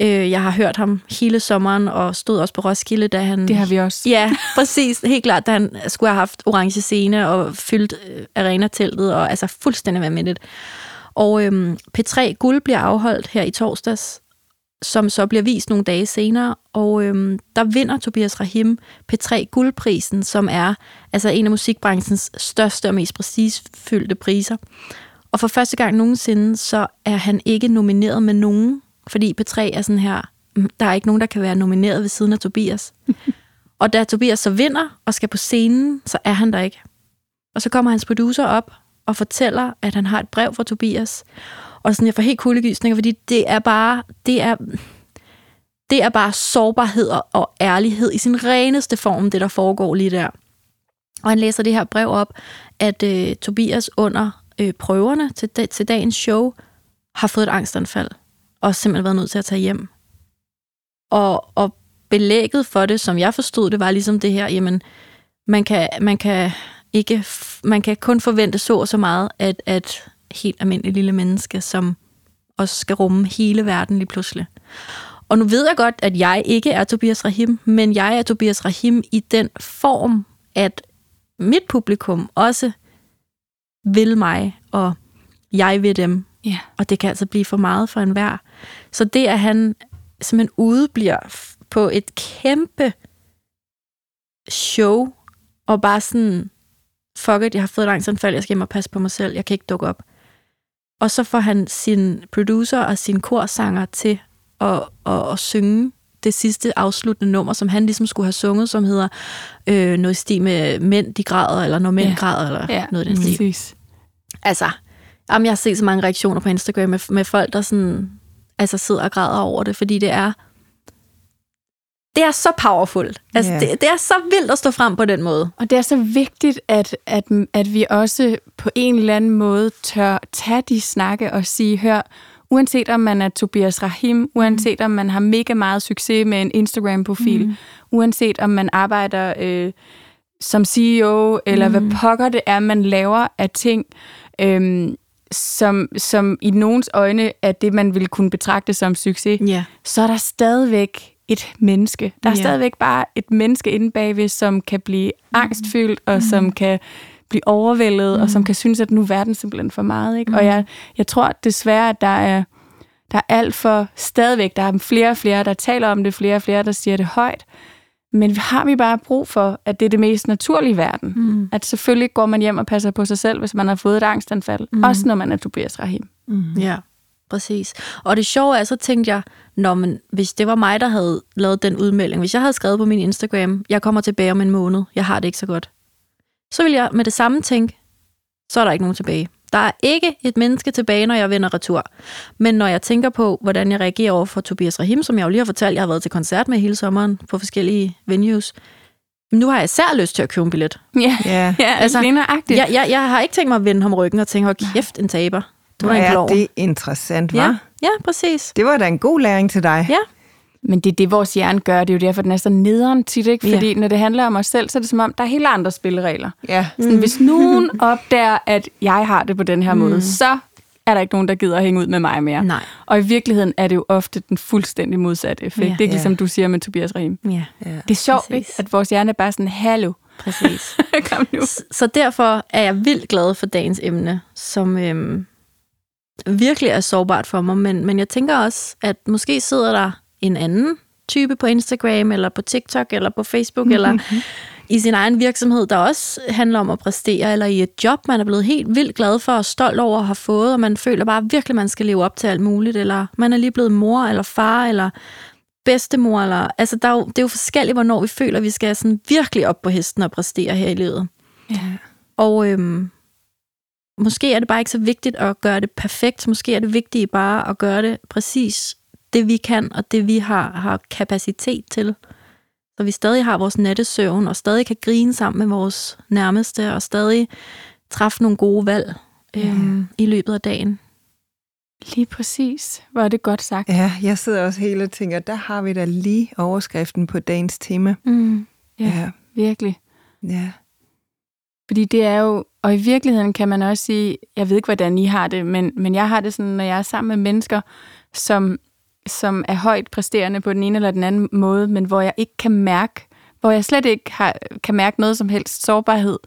Øh, jeg har hørt ham hele sommeren, og stod også på Roskilde, da han... Det har vi også. Ja, præcis. Helt klart, da han skulle have haft orange scene og fyldt øh, arena-teltet, og altså fuldstændig vanvittigt. Og øhm, P3 Guld bliver afholdt her i torsdags, som så bliver vist nogle dage senere, og øhm, der vinder Tobias Rahim P3 Guldprisen, som er altså en af musikbranchens største og mest prestigefyldte priser. Og for første gang nogensinde, så er han ikke nomineret med nogen, fordi P3 er sådan her, mm, der er ikke nogen, der kan være nomineret ved siden af Tobias. og da Tobias så vinder og skal på scenen, så er han der ikke. Og så kommer hans producer op og fortæller, at han har et brev fra Tobias. Og sådan, jeg får helt kuldegysninger, fordi det er bare, det er, det er bare sårbarhed og- ærlighed i sin reneste form, det der foregår lige der. Og han læser det her brev op, at øh, Tobias under øh, prøverne til, til dagens show har fået et angstanfald, og simpelthen været nødt til at tage hjem. Og, og belægget for det, som jeg forstod det, var ligesom det her, jamen, man kan, man kan ikke, man kan kun forvente så og så meget, at, at helt almindelige lille menneske, som også skal rumme hele verden lige pludselig. Og nu ved jeg godt, at jeg ikke er Tobias Rahim, men jeg er Tobias Rahim i den form, at mit publikum også vil mig, og jeg vil dem. Ja. Og det kan altså blive for meget for enhver. Så det, at han simpelthen udebliver på et kæmpe show, og bare sådan, fuck it, jeg har fået et angstanfald, jeg skal hjem og passe på mig selv, jeg kan ikke dukke op. Og så får han sin producer og sin korsanger til at, at, at synge det sidste afsluttende nummer, som han ligesom skulle have sunget, som hedder øh, noget i stil med mænd, de græder, eller når mænd Ja. græder, eller Ja, noget i den stil. Altså, jamen, jeg har set så mange reaktioner på Instagram med, med folk, der sådan, altså sidder og græder over det, fordi det er det er så powerful. Altså, Ja. det, det er så vildt at stå frem på den måde. Og det er så vigtigt, at, at, at vi også på en eller anden måde tør tage de snakke og sige, hør, uanset om man er Tobias Rahim, uanset om man har mega meget succes med en Instagram-profil, mm. uanset om man arbejder øh, som CEO, eller mm. hvad pokker det er, man laver af ting, øhm, som, som i nogens øjne er det, man ville kunne betragte som succes, Ja. så er der stadigvæk et menneske. Der er ja. stadigvæk bare et menneske inde bagved, som kan blive angstfyldt, og som kan blive overvældet, mm. og som kan synes, at nu er verden simpelthen for meget. Ikke? Mm. Og jeg, jeg tror desværre, at der er, der er alt for stadigvæk, der er flere og flere, der taler om det, flere og flere, der siger det højt. Men har vi bare brug for, at det er det mest naturlige i verden? Mm. At selvfølgelig går man hjem og passer på sig selv, hvis man har fået et angstanfald. Mm. Også når man er Tobias Rahim. Ja, præcis. Og det sjove er, så tænkte jeg, Nå, men hvis det var mig, der havde lavet den udmelding, hvis jeg havde skrevet på min Instagram, jeg kommer tilbage om en måned, jeg har det ikke så godt, så vil jeg med det samme tænke, så er der ikke nogen tilbage. Der er ikke et menneske tilbage, når jeg vender retur. Men når jeg tænker på, hvordan jeg reagerer over for Tobias Rahim, som jeg jo lige har fortalt, jeg har været til koncert med hele sommeren på forskellige venues, jamen, nu har jeg især lyst til at købe en billet. Ja, Ja. ja altså, lige nøjagtigt. Jeg, jeg, jeg har ikke tænkt mig at vende ham ryggen og tænke, hold kæft, en taber. Du Hvor er en er klovn. det interessant, hva'? Ja, ja, præcis. Det var da en god læring til dig. Ja. Men det er det, vores hjerne gør. Det er jo derfor, den er så nederen tit. Ikke? Fordi når det handler om os selv, så er det som om, der er helt andre spilleregler. Ja. Sådan, Hvis nogen opdager, at jeg har det på den her mm. måde, så er der ikke nogen, der gider at hænge ud med mig mere. Nej. Og i virkeligheden er det jo ofte den fuldstændig modsatte effekt. Ja. Det er ikke Ja. ligesom du siger med Tobias Rahim. Ja, ja. Det er sjovt, Præcis. ikke? at vores hjerne er bare sådan, hallo, præcis. kom nu. Så derfor er jeg vildt glad for dagens emne, som øhm, virkelig er sårbart for mig. Men, men jeg tænker også, at måske sidder der en anden type på Instagram, eller på TikTok, eller på Facebook, eller i sin egen virksomhed, der også handler om at præstere, eller i et job, man er blevet helt vildt glad for og stolt over at have fået, og man føler bare virkelig, man skal leve op til alt muligt, eller man er lige blevet mor, eller far, eller bedstemor, eller, altså der er jo, det er jo forskelligt, hvornår vi føler, vi skal sådan virkelig op på hesten og præstere her i livet. Ja. Og øhm, måske er det bare ikke så vigtigt at gøre det perfekt. Måske er det vigtigt bare at gøre det præcis det, vi kan, og det, vi har, har kapacitet til. Så vi stadig har vores nattesøvn, og stadig kan grine sammen med vores nærmeste, og stadig træffe nogle gode valg øhm, i løbet af dagen. Lige præcis. Hvor er det godt sagt. Ja, jeg sidder også hele og tænker, der har vi da lige overskriften på dagens tema. Mm. Ja, Ja, virkelig. ja. Fordi det er jo, og i virkeligheden kan man også sige, jeg ved ikke, hvordan I har det, men, men jeg har det sådan, når jeg er sammen med mennesker, som, som er højt præsterende på den ene eller den anden måde, men hvor jeg ikke kan mærke, hvor jeg slet ikke har, kan mærke noget som helst sårbarhed,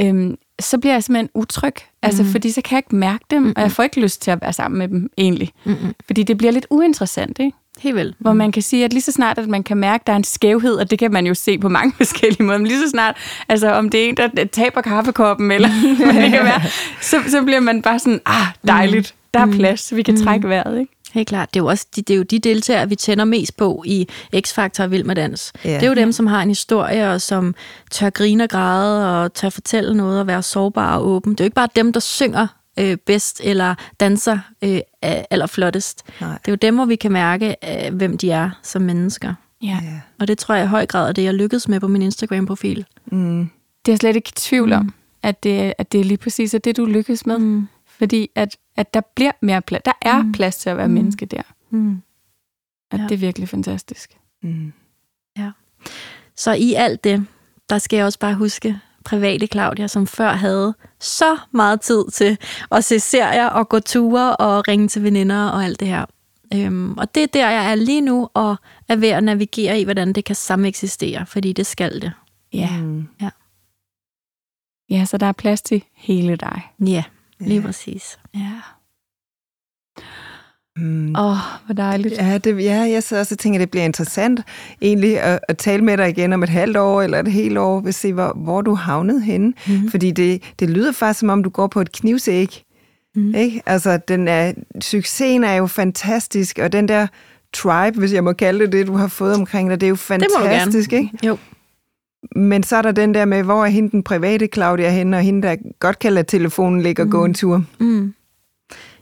øhm, så bliver jeg simpelthen utryg. Altså, Mhm. fordi så kan jeg ikke mærke dem, og jeg får ikke lyst til at være sammen med dem, egentlig. Mm-mm. Fordi det bliver lidt uinteressant, ikke? Helt vel. Hvor man kan sige, at lige så snart, at man kan mærke, at der er en skævhed, og det kan man jo se på mange forskellige måder, men lige så snart, altså om det er en, der taber kaffekoppen, eller hvad det kan være, så, så bliver man bare sådan, ah, dejligt, der er plads, vi kan trække vejret, ikke? Helt klart. Det er jo også de, det er jo de deltagere, vi tænder mest på i X-Factor og Vild med Dans. Ja. Det er jo dem, som har en historie, og som tør grine og græde, og tør fortælle noget og være sårbare og åben. Det er jo ikke bare dem, der synger øh, bedst eller danser øh, allerflottest. Nej. Det er jo dem, hvor vi kan mærke, øh, hvem de er som mennesker. Ja. ja. Og det tror jeg i høj grad er det, jeg lykkedes med på min Instagram-profil. Mm. Det er jeg slet ikke i tvivl om, at det, at det er lige præcis er det, du lykkes med. Mm. Fordi at, at der bliver mere plads. Der er plads til at være menneske der. Mm. At Ja. det er virkelig fantastisk. Mm. Så i alt det, der skal jeg også bare huske private Claudia, som før havde så meget tid til at se serier og gå ture og ringe til veninder og alt det her. Øhm, og det er der, jeg er lige nu og er ved at navigere i, hvordan det kan sameksistere, fordi det skal det. Ja. Mm. ja, så der er plads til hele dig. Ja, lige Ja. præcis. Ja. Mm. Åh, oh, hvor dejligt. Ja, det, ja, jeg sidder også og tænker, at det bliver interessant egentlig at, at tale med dig igen om et halvt år eller et helt år, vil se, hvor, hvor du havnet henne. Mm. Fordi det, det lyder faktisk, som om du går på et knivsæg. Mm. Ikke? Altså, den er, succesen er jo fantastisk, og den der tribe, hvis jeg må kalde det det, du har fået omkring dig, det er jo Det må du gerne. fantastisk, ikke? Jo. Men så er der den der med, hvor er hende den private Claudia henne, og hende, der godt kan lade telefonen ligge og gå en tur. Mm.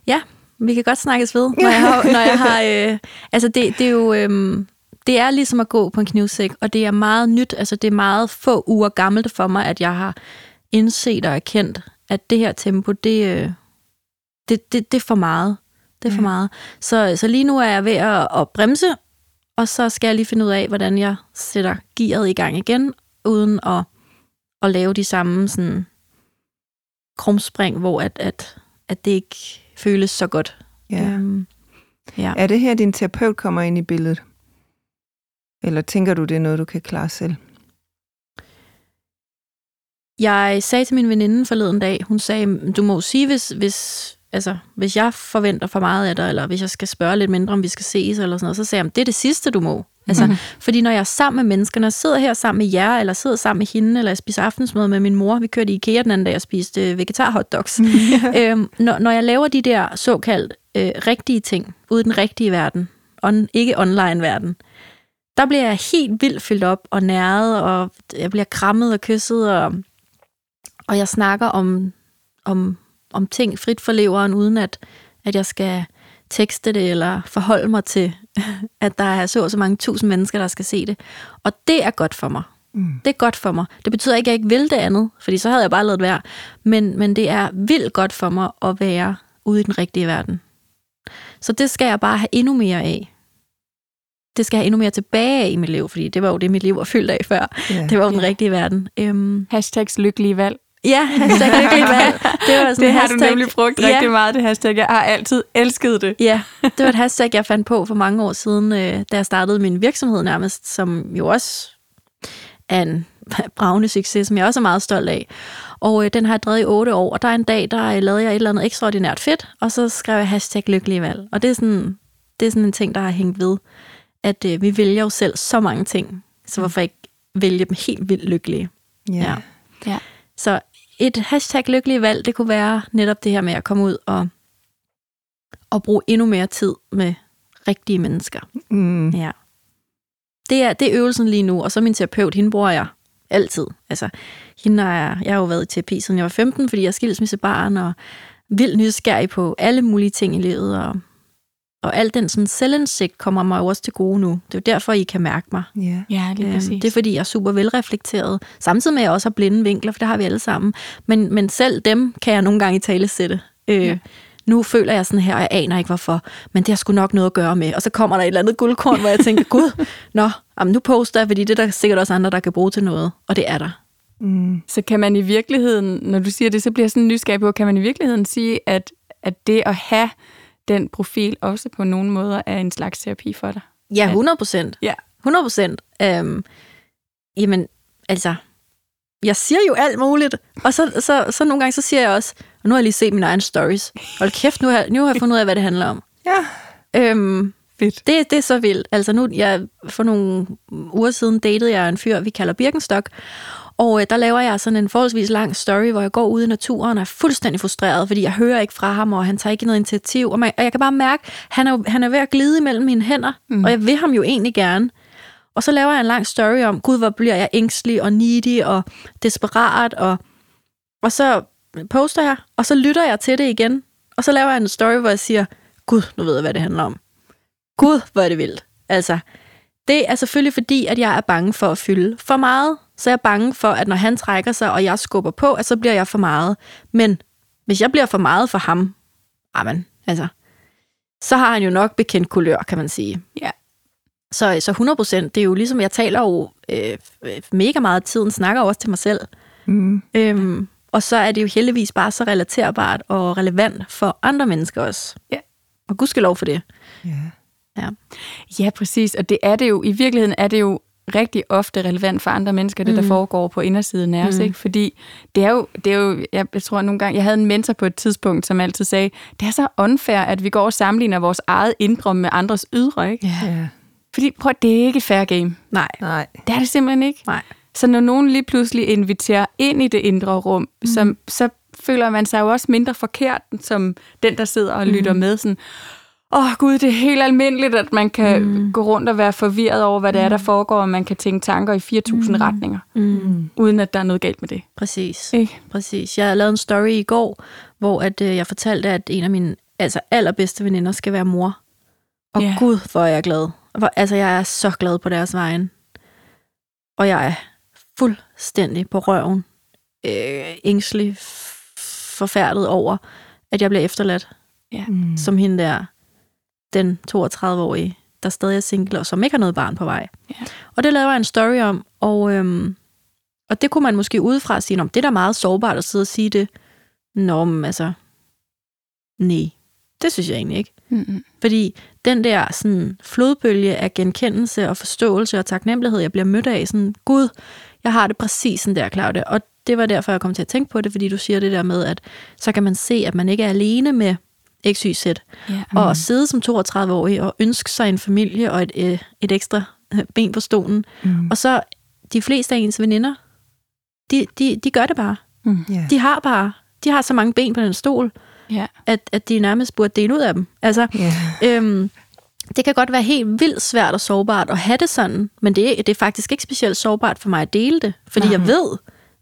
Ja, vi kan godt snakkes ved, når jeg har... Når jeg har øh, altså, det, det er jo... Øh, det er ligesom at gå på en knivsæk, og det er meget nyt. Altså, det er meget få uger gammelt for mig, at jeg har indset og erkendt, at det her tempo, det, øh, det, det, det er for meget. Det er for Ja. meget. Så, så lige nu er jeg ved at, at bremse, og så skal jeg lige finde ud af, hvordan jeg sætter gearet i gang igen, uden at, at lave de samme sådan, krumspring, hvor at, at, at det ikke føles så godt. Ja. Øhm, ja. Er det her, din terapeut kommer ind i billedet? Eller tænker du, det er noget, du kan klare selv? Jeg sagde til min veninde forleden dag, hun sagde, du må sige, hvis, hvis, altså, hvis jeg forventer for meget af dig, eller hvis jeg skal spørge lidt mindre, om vi skal ses, eller sådan noget, så sagde jeg, det er det sidste, du må. Altså, mm. Fordi når jeg er sammen med mennesker, når jeg sidder her sammen med jer, eller sidder sammen med hende, eller jeg spiser aftensmad med min mor, vi kørte i IKEA den anden dag og spiste øh, vegetar hotdogs. øhm, når, når jeg laver de der såkaldt øh, rigtige ting, ude i den rigtige verden, on, ikke online-verden, der bliver jeg helt vildt fyldt op og næret, og jeg bliver krammet og kysset, og, og jeg snakker om, om, om ting frit for leveren, uden at, at jeg skal tekste det, eller forholde mig til, at der er så og så mange tusind mennesker, der skal se det. Og det er godt for mig. Mm. Det er godt for mig. Det betyder ikke, at jeg ikke vil det andet, fordi så havde jeg bare lavet være. Men, men det er vildt godt for mig at være ude i den rigtige verden. Så det skal jeg bare have endnu mere af. Det skal jeg have endnu mere tilbage af i mit liv, fordi det var jo det, mit liv var fyldt af før. Ja. Det var jo den rigtige verden. Øhm, Hashtags lykkelige valg. Ja, hashtag lykkelig valg. Det var sådan Det har du hashtag. nemlig brugt Ja. rigtig meget, det hashtag. Jeg har altid elsket det. Ja, det var et hashtag, jeg fandt på for mange år siden, øh, da jeg startede min virksomhed nærmest, som jo også er en bravende succes, som jeg også er meget stolt af. Og øh, den har jeg drevet i otte år, og der er en dag, der øh, lavede jeg et eller andet ekstraordinært fedt, og så skrev jeg hashtag lykkelige valg. Og det er sådan, det er sådan en ting, der har hængt ved, at øh, vi vælger jo selv så mange ting, så hvorfor ikke vælge dem helt vildt lykkelige? Ja. Ja. Ja. Så et hashtag lykkelige valg, det kunne være netop det her med at komme ud og, og bruge endnu mere tid med rigtige mennesker. Mm. Ja. Det er, det er øvelsen lige nu, og så min terapeut, hende bruger jeg altid. Altså, hende har jeg, jeg har jo været i terapi, siden jeg var 15, fordi jeg er skilsmissebarn, og vildt nysgerrig på alle mulige ting i livet, og Og al den sådan selvindsigt kommer mig jo også til gode nu. Det er jo derfor, I kan mærke mig. Ja. Ja, lige Øhm, præcis. Det er fordi, jeg er super velreflekteret. Samtidig med, at jeg også har blinde vinkler, for det har vi alle sammen. Men, men selv dem kan jeg nogle gange i tale sætte. Øh, Ja. Nu føler jeg sådan her, og jeg aner ikke hvorfor, men det har sgu nok noget at gøre med. Og så kommer der et eller andet guldkorn, hvor jeg tænker, gud, nå, jamen nu poster jeg, fordi det er der sikkert også andre, der kan bruge til noget. Og det er der. Mm. Så kan man i virkeligheden, når du siger det, så bliver jeg sådan nysgerrig på, kan man i virkeligheden sige, at, at det at have den profil også på nogle måder er en slags terapi for dig? Ja, 100 procent. Ja. 100 procent. Øhm, jamen, altså, jeg siger jo alt muligt, og så, så, så nogle gange så siger jeg også, og nu har jeg lige set mine egne stories. Hold kæft, nu har, nu har jeg fundet ud af, hvad det handler om. Ja, Øhm, fedt. det, det er så vildt. Altså nu, jeg, for nogle uger siden datede jeg en fyr, vi kalder Birkenstock, og øh, der laver jeg sådan en forholdsvis lang story, hvor jeg går ud i naturen og er fuldstændig frustreret, fordi jeg hører ikke fra ham, og han tager ikke noget initiativ. Og, man, og jeg kan bare mærke, han er, han er ved at glide mellem mine hænder, mm. og jeg vil ham jo egentlig gerne. Og så laver jeg en lang story om, gud, hvor bliver jeg ængstelig og needy og desperat, og, og så poster jeg, og så lytter jeg til det igen, og så laver jeg en story, hvor jeg siger, gud, nu ved jeg, hvad det handler om. Gud, hvor er det vildt. Altså, det er selvfølgelig fordi, at jeg er bange for at fylde for meget. Så jeg er bange for, at når han trækker sig, og jeg skubber på, at så bliver jeg for meget. Men hvis jeg bliver for meget for ham, amen, altså, så har han jo nok bekendt kulør, kan man sige. Ja. Så, så 100 procent, det er jo ligesom, jeg taler jo øh, mega meget tiden, snakker også til mig selv. Mm. Øhm, og så er det jo heldigvis bare så relaterbart og relevant for andre mennesker også. Ja. Og gudskelov for det. Ja. Ja, præcis. Og det er det jo, i virkeligheden er det jo rigtig ofte relevant for andre mennesker, det der Mm. foregår på indersiden af os, Mm. ikke? Fordi det er jo, det er jo jeg, jeg tror nogle gange, jeg havde en mentor på et tidspunkt, som altid sagde, det er så unfair, at vi går og sammenligner vores eget indre med andres ydre, ikke? Ja. ja. Fordi prøv, det er ikke et fair game. Nej. Nej. Det er det simpelthen ikke. Nej. Så når nogen lige pludselig inviterer ind i det indre rum, mm. så, så føler man sig jo også mindre forkert, som den, der sidder og lytter med. Sådan, Åh oh, gud, det er helt almindeligt, at man kan mm. gå rundt og være forvirret over, hvad det er, der foregår, og man kan tænke tanker i 4.000 mm. retninger, Mm. uden at der er noget galt med det. Præcis. Ikke? Præcis. Jeg lavede en story i går, hvor at, øh, jeg fortalte, at en af mine altså, allerbedste veninder skal være mor. Og Ja. gud, hvor er jeg glad. Hvor, altså, jeg er så glad på deres vegne. Og jeg er fuldstændig på røven. Øh, ængstelig, forfærdet over, at jeg bliver efterladt Ja. Mm. som hende der, den 32-årige, der stadig er single, og som ikke har noget barn på vej. Ja. Og det laver jeg en story om, og, øhm, og det kunne man måske udefra sige, om det er da meget sårbart at sidde og sige det. Nå, men altså, nej, det synes jeg egentlig ikke. Mm-hmm. Fordi den der sådan, flodbølge af genkendelse og forståelse og taknemmelighed, jeg bliver mødt af, sådan, gud, jeg har det præcis sådan der, Claudia. Og det var derfor, jeg kom til at tænke på det, fordi du siger det der med, at så kan man se, at man ikke er alene med XYZ. Ja. Og at sidde som 32-årig og ønske sig en familie og et, øh, et ekstra øh, ben på stolen. Mm. Og så de fleste af ens veninder, de, de, de gør det bare. Mm. Ja. De har bare, de har så mange ben på den stol, Ja. at, at de nærmest burde dele ud af dem. Altså, Ja. øhm, det kan godt være helt vildt svært og sårbart at have det sådan, men det, er- det er faktisk ikke specielt sårbart for mig at dele det, fordi Nej. jeg ved,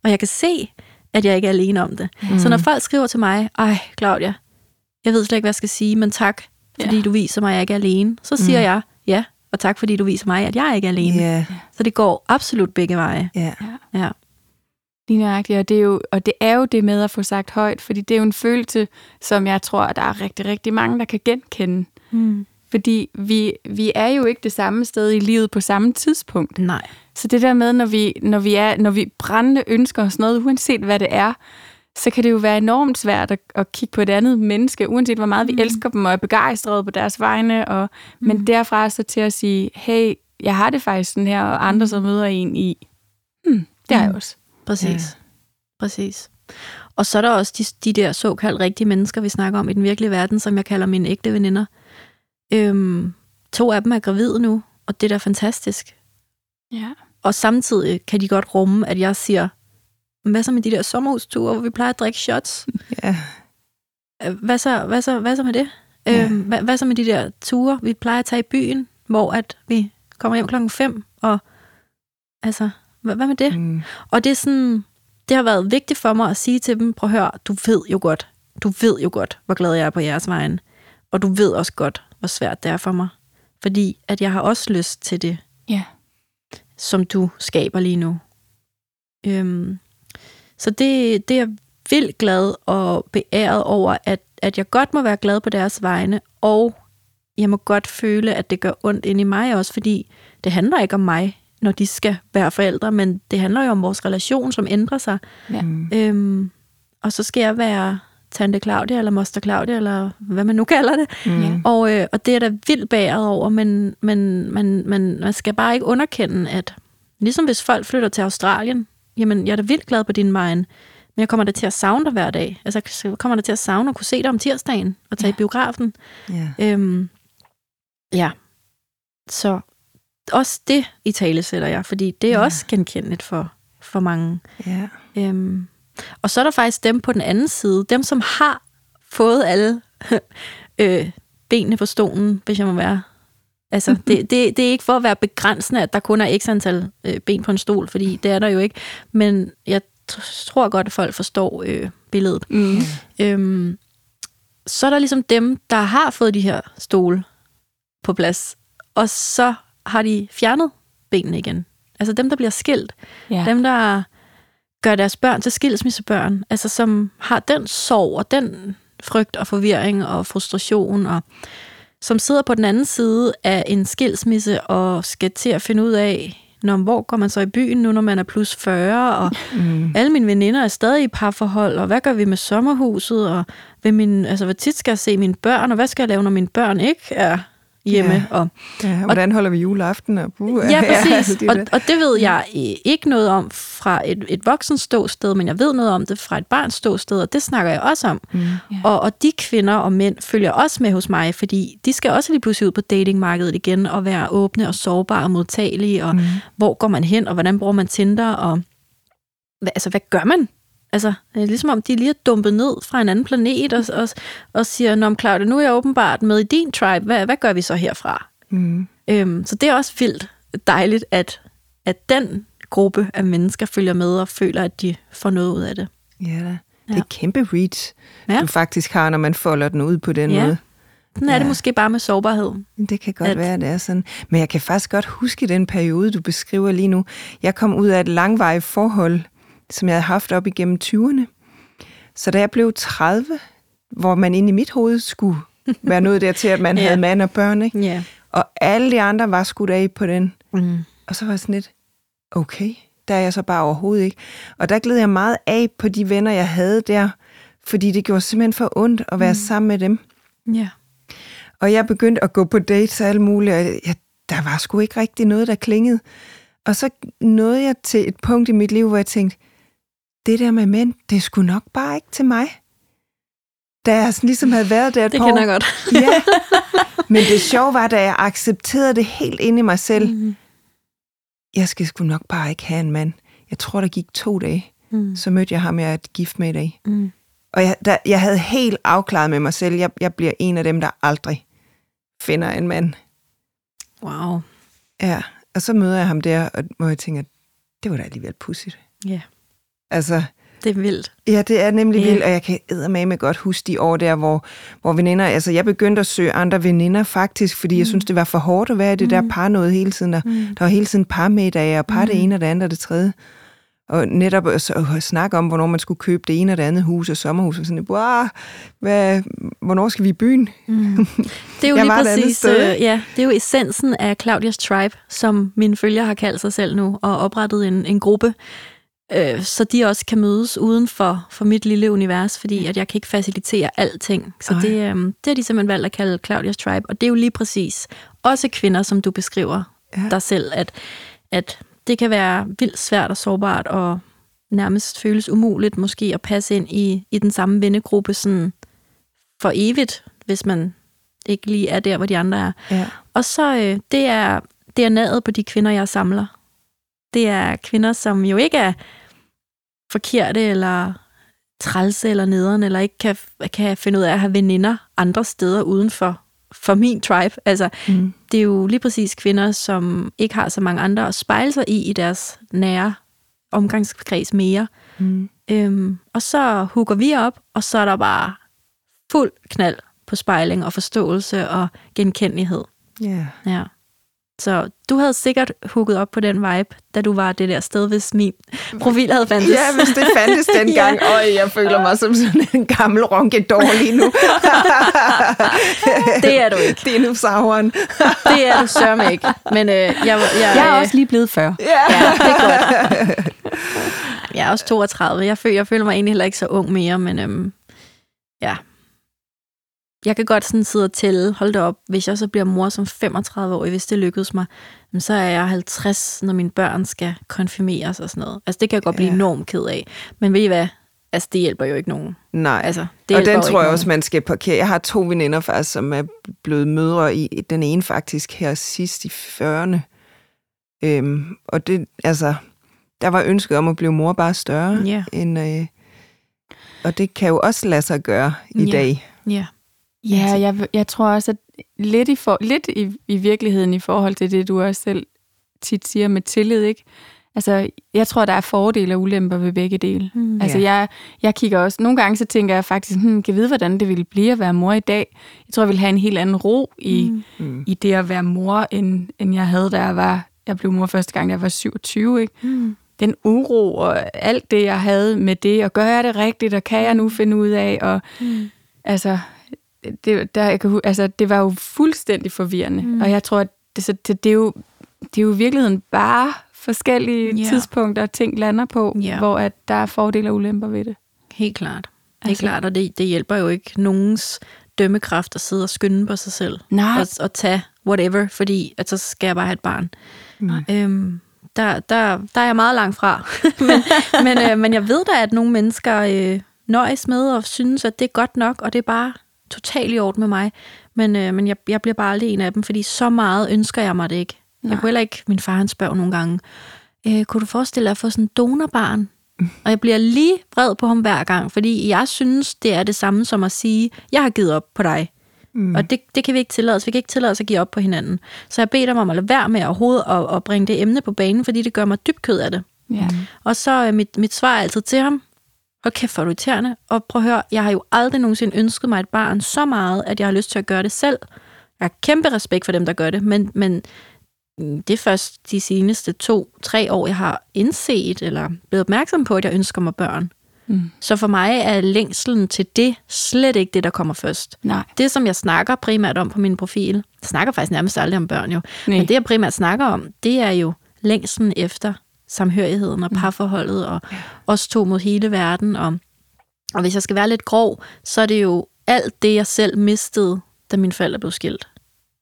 og jeg kan se, at jeg ikke er alene om det. Mm. Så når folk skriver til mig, ej Claudia, jeg ved slet ikke, hvad jeg skal sige, men tak, fordi Ja. du viser mig, at jeg ikke er alene, så siger mm. jeg, ja, og tak, fordi du viser mig, at jeg ikke er alene. Ja. Så det går absolut begge veje. Ja. Ja. Lige nøjagtigt, og det, er jo, og det er jo det med at få sagt højt, fordi det er jo en følelse, som jeg tror, at der er rigtig, rigtig mange, der kan genkende. Mm. Fordi vi, vi er jo ikke det samme sted i livet på samme tidspunkt. Nej. Så det der med, når vi, når vi, er, når vi brændende ønsker os noget, uanset hvad det er, så kan det jo være enormt svært at, at kigge på et andet menneske, uanset hvor meget vi elsker dem og er begejstrede på deres vegne. Og, mm. Men derfra så til at sige, hey, jeg har det faktisk sådan her, og andre så møder en i, hmm, det har jeg også. Præcis. Ja. Præcis. Og så er der også de, de der såkaldt rigtige mennesker, vi snakker om i den virkelige verden, som jeg kalder mine ægte veninder. Øhm, to af dem er gravide nu, og det er da fantastisk. Ja. Og samtidig kan de godt rumme, at jeg siger, "Men hvad så med de der sommerhusture, hvor vi plejer at drikke shots? Ja. Øh, Hvad så, hvad så, hvad så med det? Ja. Øhm, hvad, hvad så med de der ture, vi plejer at tage i byen, hvor at vi kommer hjem klokken 5, og altså, hvad, hvad med det? Mm. Og det er sådan, det har været vigtigt for mig at sige til dem, prøv at høre, du ved jo godt, du ved jo godt, hvor glad jeg er på jeres vejen. Og du ved også godt, hvor svært det er for mig. Fordi at jeg har også lyst til det, Ja. som du skaber lige nu. Øhm, så det, det er jeg vildt glad og beæret over, at, at jeg godt må være glad på deres vegne, og jeg må godt føle, at det gør ondt ind i mig også, fordi det handler ikke om mig, når de skal være forældre, men det handler jo om vores relation, som ændrer sig. Ja. Mm. Øhm, og så skal jeg være tante Claudia, eller moster Claudia, eller hvad man nu kalder det. Mm. Og, øh, og det er da vildt bæret over, men, men man, man, man skal bare ikke underkende, at ligesom hvis folk flytter til Australien, jamen jeg er da vildt glad på din vejen, men jeg kommer da til at savne dig hver dag. Altså jeg kommer da til at savne at kunne se dig om tirsdagen og tage Ja. i biografen. Ja. Øhm, ja, så også det i tale sætter jeg, fordi det er Ja. også genkendeligt for, for mange. ja. Øhm, og så er der faktisk dem på den anden side, dem som har fået alle øh, benene på stolen, hvis jeg må være. Altså, det, det, det er ikke for at være begrænsende, at der kun er x antal øh, ben på en stol, fordi det er der jo ikke. Men jeg t- tror godt, at folk forstår øh, billedet. Mm. Øhm, så er der ligesom dem, der har fået de her stole på plads, og så har de fjernet benene igen. Altså dem, der bliver skilt. Ja. Dem, der gør deres børn til skilsmissebørn, altså som har den sorg og den frygt og forvirring og frustration, og som sidder på den anden side af en skilsmisse og skal til at finde ud af, når, hvor går man så i byen nu, når man er plus 40, og Mm. alle mine veninder er stadig i parforhold, og hvad gør vi med sommerhuset, og vil min, altså, hvor tit skal jeg se mine børn, og hvad skal jeg lave, når mine børn ikke er hjemme, Ja. og Ja, hvordan holder vi juleaften? Og, uh, Ja, præcis. altså, det og, det. og det ved jeg i- ikke noget om fra et, et voksens ståsted, men jeg ved noget om det fra et barns ståsted, og det snakker jeg også om. Mm. Ja. Og, og de kvinder og mænd følger også med hos mig, fordi de skal også lige pludselig ud på datingmarkedet igen og være åbne og sårbare og modtagelige, og Mm. hvor går man hen, og hvordan bruger man Tinder, og hvad, altså, hvad gør man? Altså, det er ligesom om de lige er dumpet ned fra en anden planet og, og, og siger, Nå, Claudia, nu er jeg åbenbart med i din tribe, hvad, hvad gør vi så herfra? Mm. Øhm, så det er også vildt dejligt, at, at den gruppe af mennesker følger med og føler, at de får noget ud af det. Ja, da. det er Ja. kæmpe reach, Ja. du faktisk har, når man folder den ud på den Ja. måde. Sådan er det Ja. måske bare med sårbarhed. Det kan godt at... være, det er sådan. Men jeg kan faktisk godt huske den periode, du beskriver lige nu. Jeg kom ud af et langvarigt forhold, som jeg havde haft op igennem 20'erne. Så da jeg blev 30, hvor man inde i mit hoved skulle være nået dertil, at man Ja. havde mand og børn, ikke? Ja. og alle de andre var skudt af på den. Mm. Og så var jeg sådan lidt, okay, der er jeg så bare overhovedet ikke. Og der gled jeg meget af på de venner, jeg havde der, fordi det gjorde simpelthen for ondt at være mm. sammen med dem. Ja. Og jeg begyndte at gå på dates og alt muligt, og jeg, der var sgu ikke rigtig noget, der klingede. Og så nåede jeg til et punkt i mit liv, hvor jeg tænkte, det der med mænd, det sgu nok bare ikke til mig. Da jeg sådan ligesom havde været der et Det par kender jeg godt. Ja. Men det sjove var, da jeg accepterede det helt ind i mig selv, Mm. jeg skal sgu nok bare ikke have en mand. Jeg tror, der gik to dage, Mm. så mødte jeg ham, jeg er gift med i dag. Mm. Og jeg, der, jeg havde helt afklaret med mig selv, jeg, jeg bliver en af dem, der aldrig finder en mand. Wow. Ja, og så møder jeg ham der, og hvor jeg tænker, det var da alligevel pudsigt. Ja, Altså, det er vildt. ja, det er nemlig Ja. vildt, og jeg kan med godt huske de år der, hvor, hvor veninder, altså jeg begyndte at søge andre veninder faktisk, fordi mm. jeg synes, det var for hårdt at være i det mm. der par noget hele tiden. Der, Mm. der var hele tiden parmiddage, og par mm. det ene og det andet og det tredje. Og netop at, snakke om, hvornår man skulle købe det ene og det andet hus og sommerhus, og sådan, wow, hvad, hvornår skal vi i byen? Mm. Det er jo lige præcis, øh, ja, det er jo essensen af Claudias Tribe, som mine følgere har kaldt sig selv nu, og oprettet en, en gruppe, øh, så de også kan mødes uden for, for mit lille univers, fordi at jeg kan ikke facilitere alting. Så Ej. det, øh, det har de simpelthen valgt at kalde Claudias Tribe, og det er jo lige præcis også kvinder, som du beskriver Ja. dig selv, at, at det kan være vildt svært og sårbart, og nærmest føles umuligt måske at passe ind i, i den samme vennegruppe sådan for evigt, hvis man ikke lige er der, hvor de andre er. Ja. Og så øh, det er DNA'et på de kvinder, jeg samler. Det er kvinder, som jo ikke er forkerte eller trælse eller nederen, eller ikke kan, kan finde ud af at have veninder andre steder uden for, for min tribe. Altså, Mm. det er jo lige præcis kvinder, som ikke har så mange andre at spejle sig i i deres nære omgangskreds mere. Mm. Øhm, og så hugger vi op, og så er der bare fuld knald på spejling og forståelse og genkendelighed. Ja. Ja. Så du havde sikkert hooket op på den vibe, da du var det der sted, hvis min profil havde fandtes. Ja, hvis det fandtes dengang. ja. Øj, jeg føler mig som sådan en gammel ronkedår lige nu. det er du ikke. Dinosauren. det er du sørme ikke. Men øh, jeg, jeg, jeg er også lige blevet 40. Ja, ja det er godt. Jeg er også 32. Jeg føler, jeg føler mig egentlig heller ikke så ung mere, men øhm, ja, jeg kan godt sådan sidde og tælle, hold da op, hvis jeg så bliver mor som 35 år, hvis det lykkedes mig, så er jeg 50, når mine børn skal konfirmeres og sådan noget. Altså det kan jeg godt blive ja. enormt ked af. Men ved I hvad? Altså det hjælper jo ikke nogen. Nej, altså, det og den tror jeg også, man skal parkere. Jeg har to veninder faktisk, som er blevet mødre i, den ene faktisk her sidst i 40'erne. Øhm, og det, altså, der var ønsket om at blive mor bare større. Yeah. End, øh, og det kan jo også lade sig gøre i yeah. dag. Ja. Ja, jeg, jeg tror også, at lidt, i, for, lidt i, i virkeligheden i forhold til det, du også selv tit siger med tillid, ikke? Altså, jeg tror, der er fordele og ulemper ved begge dele. Mm, altså, yeah. jeg, jeg kigger også... Nogle gange så tænker jeg faktisk, hmm, kan vide, hvordan det ville blive at være mor i dag? Jeg tror, jeg ville have en helt anden ro i, mm. i det at være mor, end, end jeg havde, da jeg var... Jeg blev mor første gang, da jeg var 27, ikke? Mm. Den uro og alt det, jeg havde med det, og gør jeg det rigtigt, og kan jeg nu finde ud af, og... Mm. Altså, det, der, jeg kan, altså, det var jo fuldstændig forvirrende. Mm. Og jeg tror, at det, så, det, det, er jo, det er jo i virkeligheden bare forskellige yeah. tidspunkter, ting lander på, yeah. hvor at der er fordele og ulemper ved det. Helt klart. Helt altså, klart, og det, det hjælper jo ikke nogens dømmekraft at sidde og skynde på sig selv. Nej. Og, og tage whatever, fordi at så skal jeg bare have et barn. Mm. Øhm, der, der, der er jeg meget langt fra. men, men, øh, men jeg ved da, at nogle mennesker øh, nøjes med og synes, at det er godt nok, og det er bare totalt i orden med mig. Men, øh, men jeg, jeg bliver bare aldrig en af dem, fordi så meget ønsker jeg mig det ikke. Nej. Jeg kunne heller ikke, min far han spørger nogle gange, øh, kunne du forestille dig at få sådan en donorbarn? Og jeg bliver lige vred på ham hver gang, fordi jeg synes, det er det samme som at sige, jeg har givet op på dig. Mm. Og det, det kan vi ikke tillade os. Vi kan ikke tillade os at give op på hinanden. Så jeg beder dem om at lade være med overhovedet at, at bringe det emne på banen, fordi det gør mig dybt kød af det. Ja. Og så er mit, mit svar altid til ham, og kæft for irriterende. Og prøv at høre, jeg har jo aldrig nogensinde ønsket mig et barn så meget, at jeg har lyst til at gøre det selv. Jeg har kæmpe respekt for dem, der gør det, men, men det er først de seneste to-tre år, jeg har indset eller blevet opmærksom på, at jeg ønsker mig børn. Mm. Så for mig er længselen til det slet ikke det, der kommer først. Nej. Det, som jeg snakker primært om på min profil, jeg snakker faktisk nærmest aldrig om børn jo, Nej. men det, jeg primært snakker om, det er jo længselen efter samhørigheden og mm. parforholdet og ja. os to mod hele verden. Og, og hvis jeg skal være lidt grov, så er det jo alt det, jeg selv mistede, da mine forældre blev skilt.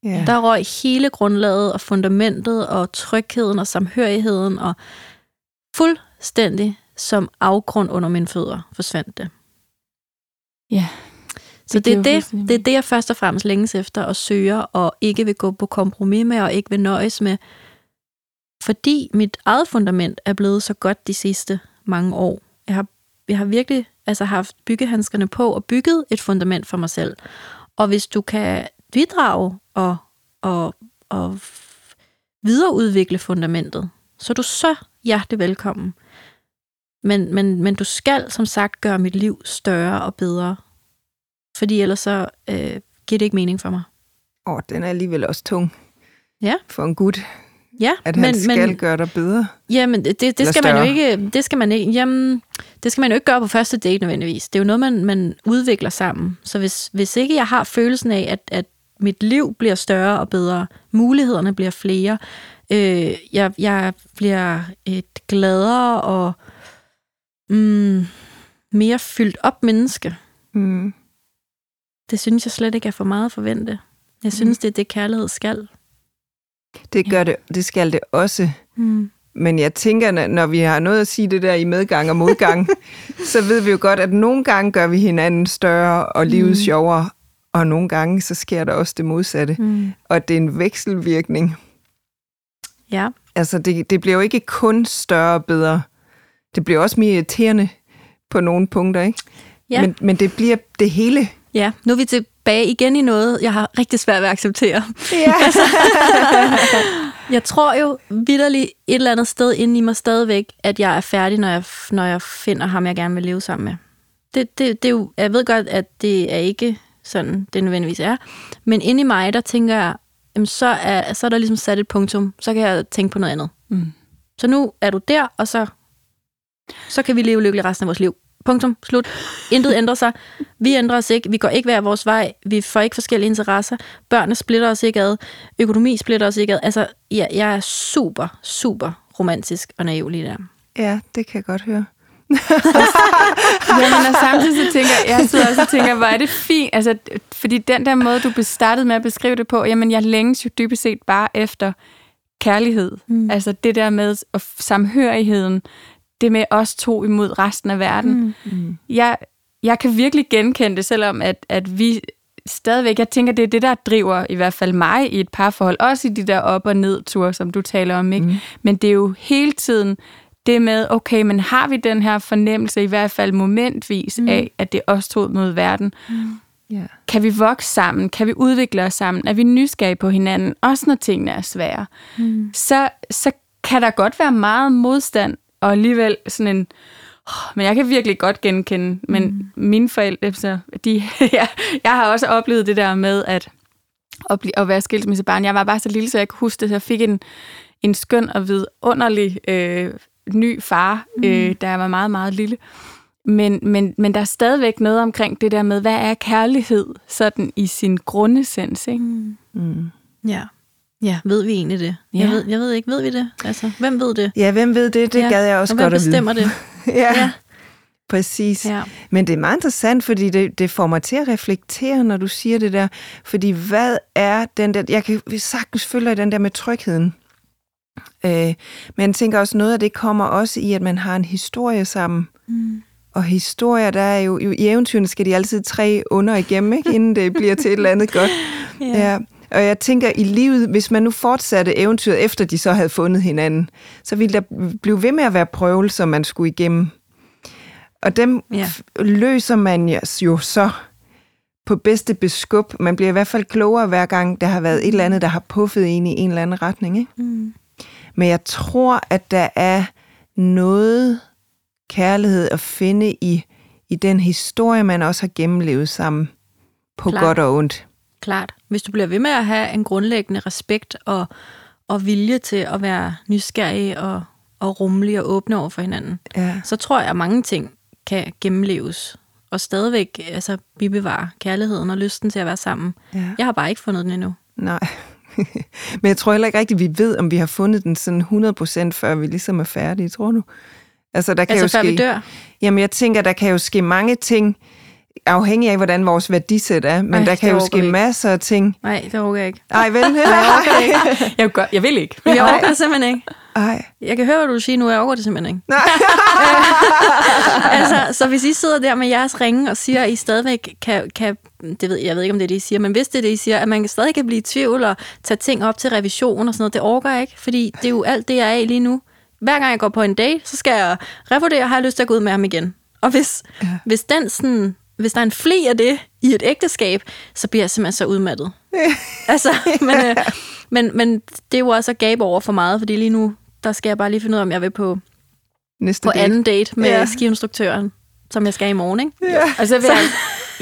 Ja. Der røg hele grundlaget og fundamentet og trygheden og samhørigheden og fuldstændig som afgrund under mine fødder forsvandt det. Ja. Så det, det, er det, det er det, jeg først og fremmest længes efter og søger, og ikke vil gå på kompromis med, og ikke vil nøjes med, fordi mit eget fundament er blevet så godt de sidste mange år. Jeg har, jeg har virkelig altså haft byggehandskerne på og bygget et fundament for mig selv. Og hvis du kan bidrage og, og, og videreudvikle fundamentet, så er du så hjertelig velkommen. Men, men, men du skal som sagt gøre mit liv større og bedre. Fordi ellers så øh, giver det ikke mening for mig. Åh, oh, den er alligevel også tung. Ja. For en gut. Ja, at han men, skal men, gøre dig bedre? Jamen, det, det, det skal man jo ikke, det skal man ikke, jamen, det skal man jo ikke gøre på første date nødvendigvis. Det er jo noget, man, man udvikler sammen. Så hvis, hvis ikke jeg har følelsen af, at, at mit liv bliver større og bedre, mulighederne bliver flere, øh, jeg, jeg bliver et gladere og mm, mere fyldt op menneske. Mm. Det synes jeg slet ikke er for meget at forvente. Jeg synes, mm. det er det, kærlighed skal. Det gør det, det skal det også. Mm. Men jeg tænker, når vi har noget at sige det der i medgang og modgang, så ved vi jo godt, at nogle gange gør vi hinanden større og livet mm. sjovere, og nogle gange så sker der også det modsatte. Mm. Og det er en vekselvirkning. Ja. Altså, det, det bliver jo ikke kun større og bedre. Det bliver også mere irriterende på nogle punkter, ikke? Ja. Men, men det bliver det hele. Ja, nu er vi tilbage igen i noget, jeg har rigtig svært ved at acceptere. Ja. altså, jeg tror jo vidderligt et eller andet sted inde i mig stadigvæk, at jeg er færdig, når jeg, når jeg finder ham, jeg gerne vil leve sammen med. Det, det, det er jo, jeg ved godt, at det er ikke sådan det nødvendigvis er. Men inde i mig, der tænker jeg, jamen, så, er, så er der ligesom sat et punktum. Så kan jeg tænke på noget andet. Mm. Så nu er du der, og så, så kan vi leve lykkeligt resten af vores liv. Punktum. Slut. Intet ændrer sig. Vi ændrer os ikke. Vi går ikke hver vores vej. Vi får ikke forskellige interesser. Børnene splitter os ikke ad. Økonomi splitter os ikke ad. Altså, ja, jeg er super, super romantisk og naiv lige der. Ja, det kan jeg godt høre. Jamen, og samtidig så tænker jeg, jeg sidder også og tænker, hvor er det fint, altså, fordi den der måde, du startede med at beskrive det på, jamen, jeg længes jo dybest set bare efter kærlighed. Mm. Altså det der med og samhørigheden, det med os to imod resten af verden. Mm. Jeg, jeg kan virkelig genkende det, selvom at, at vi stadigvæk, jeg tænker, det er det, der driver i hvert fald mig i et parforhold, også i de der op- og ned-ture, som du taler om, ikke? Mm. Men det er jo hele tiden det med, okay, men har vi den her fornemmelse, i hvert fald momentvis, mm. af, at det er os to mod verden? Mm. Yeah. Kan vi vokse sammen? Kan vi udvikle os sammen? Er vi nysgerrige på hinanden? Også når tingene er svære. Mm. Så, så kan der godt være meget modstand, og alligevel sådan en... Oh, men jeg kan virkelig godt genkende, men mm. mine forældre, så de, ja, jeg har også oplevet det der med, at, at, blive, at være skilsmissebarn. Jeg var bare så lille, så jeg kan huske det, så jeg fik en, en skøn og vidunderlig øh, ny far, mm. øh, da jeg var meget, meget lille. Men, men, men der er stadigvæk noget omkring det der med, hvad er kærlighed sådan i sin grundessens, ikke? Mm. Mm. Ja. Ja, ved vi egentlig det? Ja. Jeg, ved, jeg ved ikke, ved vi det? Altså, hvem ved det? Ja, hvem ved det? Det ja. gad jeg også og godt at vide. hvem bestemmer det? ja. ja. Præcis. Ja. Men det er meget interessant, fordi det, det får mig til at reflektere, når du siger det der. Fordi hvad er den der... Jeg kan sagtens følge den der med trygheden. Øh, men jeg tænker også, noget af det kommer også i, at man har en historie sammen. Mm. Og historier, der er jo, jo... I eventyrene skal de altid tre under igennem, ikke? inden det bliver til et eller andet godt. ja. ja. Og jeg tænker, i livet, hvis man nu fortsatte eventyret, efter de så havde fundet hinanden, så ville der blive ved med at være prøvelser, man skulle igennem. Og dem ja. løser man jo så på bedste beskub. Man bliver i hvert fald klogere hver gang, der har været et eller andet, der har puffet en i en eller anden retning. Ikke? Mm. Men jeg tror, at der er noget kærlighed at finde i, i den historie, man også har gennemlevet sammen, på Klar. godt og ondt. Klart. Hvis du bliver ved med at have en grundlæggende respekt og, og vilje til at være nysgerrig og, og rummelig og åbne over for hinanden, ja. så tror jeg, at mange ting kan gennemleves og stadigvæk altså, bibevare kærligheden og lysten til at være sammen. Ja. Jeg har bare ikke fundet den endnu. Nej. Men jeg tror heller ikke rigtigt, vi ved, om vi har fundet den sådan 100% før vi ligesom er færdige, tror du? Altså, der kan altså jo før ske, vi dør? Jamen, jeg tænker, der kan jo ske mange ting, afhængig af, hvordan vores værdisæt er. Men Ej, der kan jo ske vi. masser af ting. Nej, det overgår jeg ikke. Nej, vel? Nej, jeg ikke. Jeg, gør, jeg vil ikke. Jeg overgår det simpelthen ikke. Ej. Jeg kan høre, hvad du siger nu, jeg overgår det simpelthen ikke. Nej. altså, så hvis I sidder der med jeres ringe og siger, at I stadigvæk kan, kan det ved, jeg ved ikke, om det er det, I siger, men hvis det er det, I siger, at man stadig kan blive i tvivl og tage ting op til revision og sådan noget, det overgår jeg ikke, fordi det er jo alt det, jeg er i lige nu. Hver gang jeg går på en date, så skal jeg revurdere, har jeg lyst til at gå ud med ham igen. Og hvis, ja. hvis den sådan hvis der er en fli af det i et ægteskab, så bliver jeg simpelthen så udmattet. altså, men, øh, men, men det er jo også at gabe over for meget, fordi lige nu, der skal jeg bare lige finde ud af, om jeg vil på, Næste på date. anden date med ja. skiinstruktøren, som jeg skal i morgen, ikke? Ja. Og så vil jeg,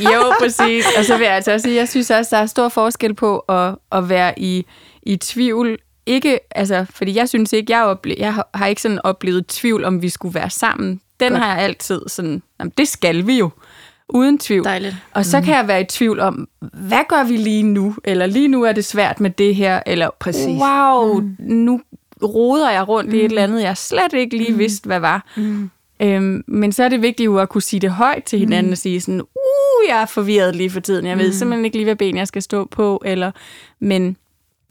jo, præcis. Og så vil jeg altså også sige, jeg synes også, der er stor forskel på at, at være i, i tvivl ikke, altså, fordi jeg synes ikke, jeg, ople- jeg har ikke sådan oplevet tvivl, om vi skulle være sammen. Den Godt. har jeg altid sådan, jamen, det skal vi jo. Uden tvivl. Dejligt. Og så mm. kan jeg være i tvivl om, hvad gør vi lige nu? Eller lige nu er det svært med det her. Eller Præcis. wow, mm. nu roder jeg rundt mm. i et eller andet, jeg slet ikke lige mm. vidste, hvad var. Mm. Øhm, men så er det vigtigt jo at kunne sige det højt til hinanden mm. og sige sådan, uh, jeg er forvirret lige for tiden. Jeg ved mm. simpelthen ikke lige, hvad ben jeg skal stå på. Eller, men,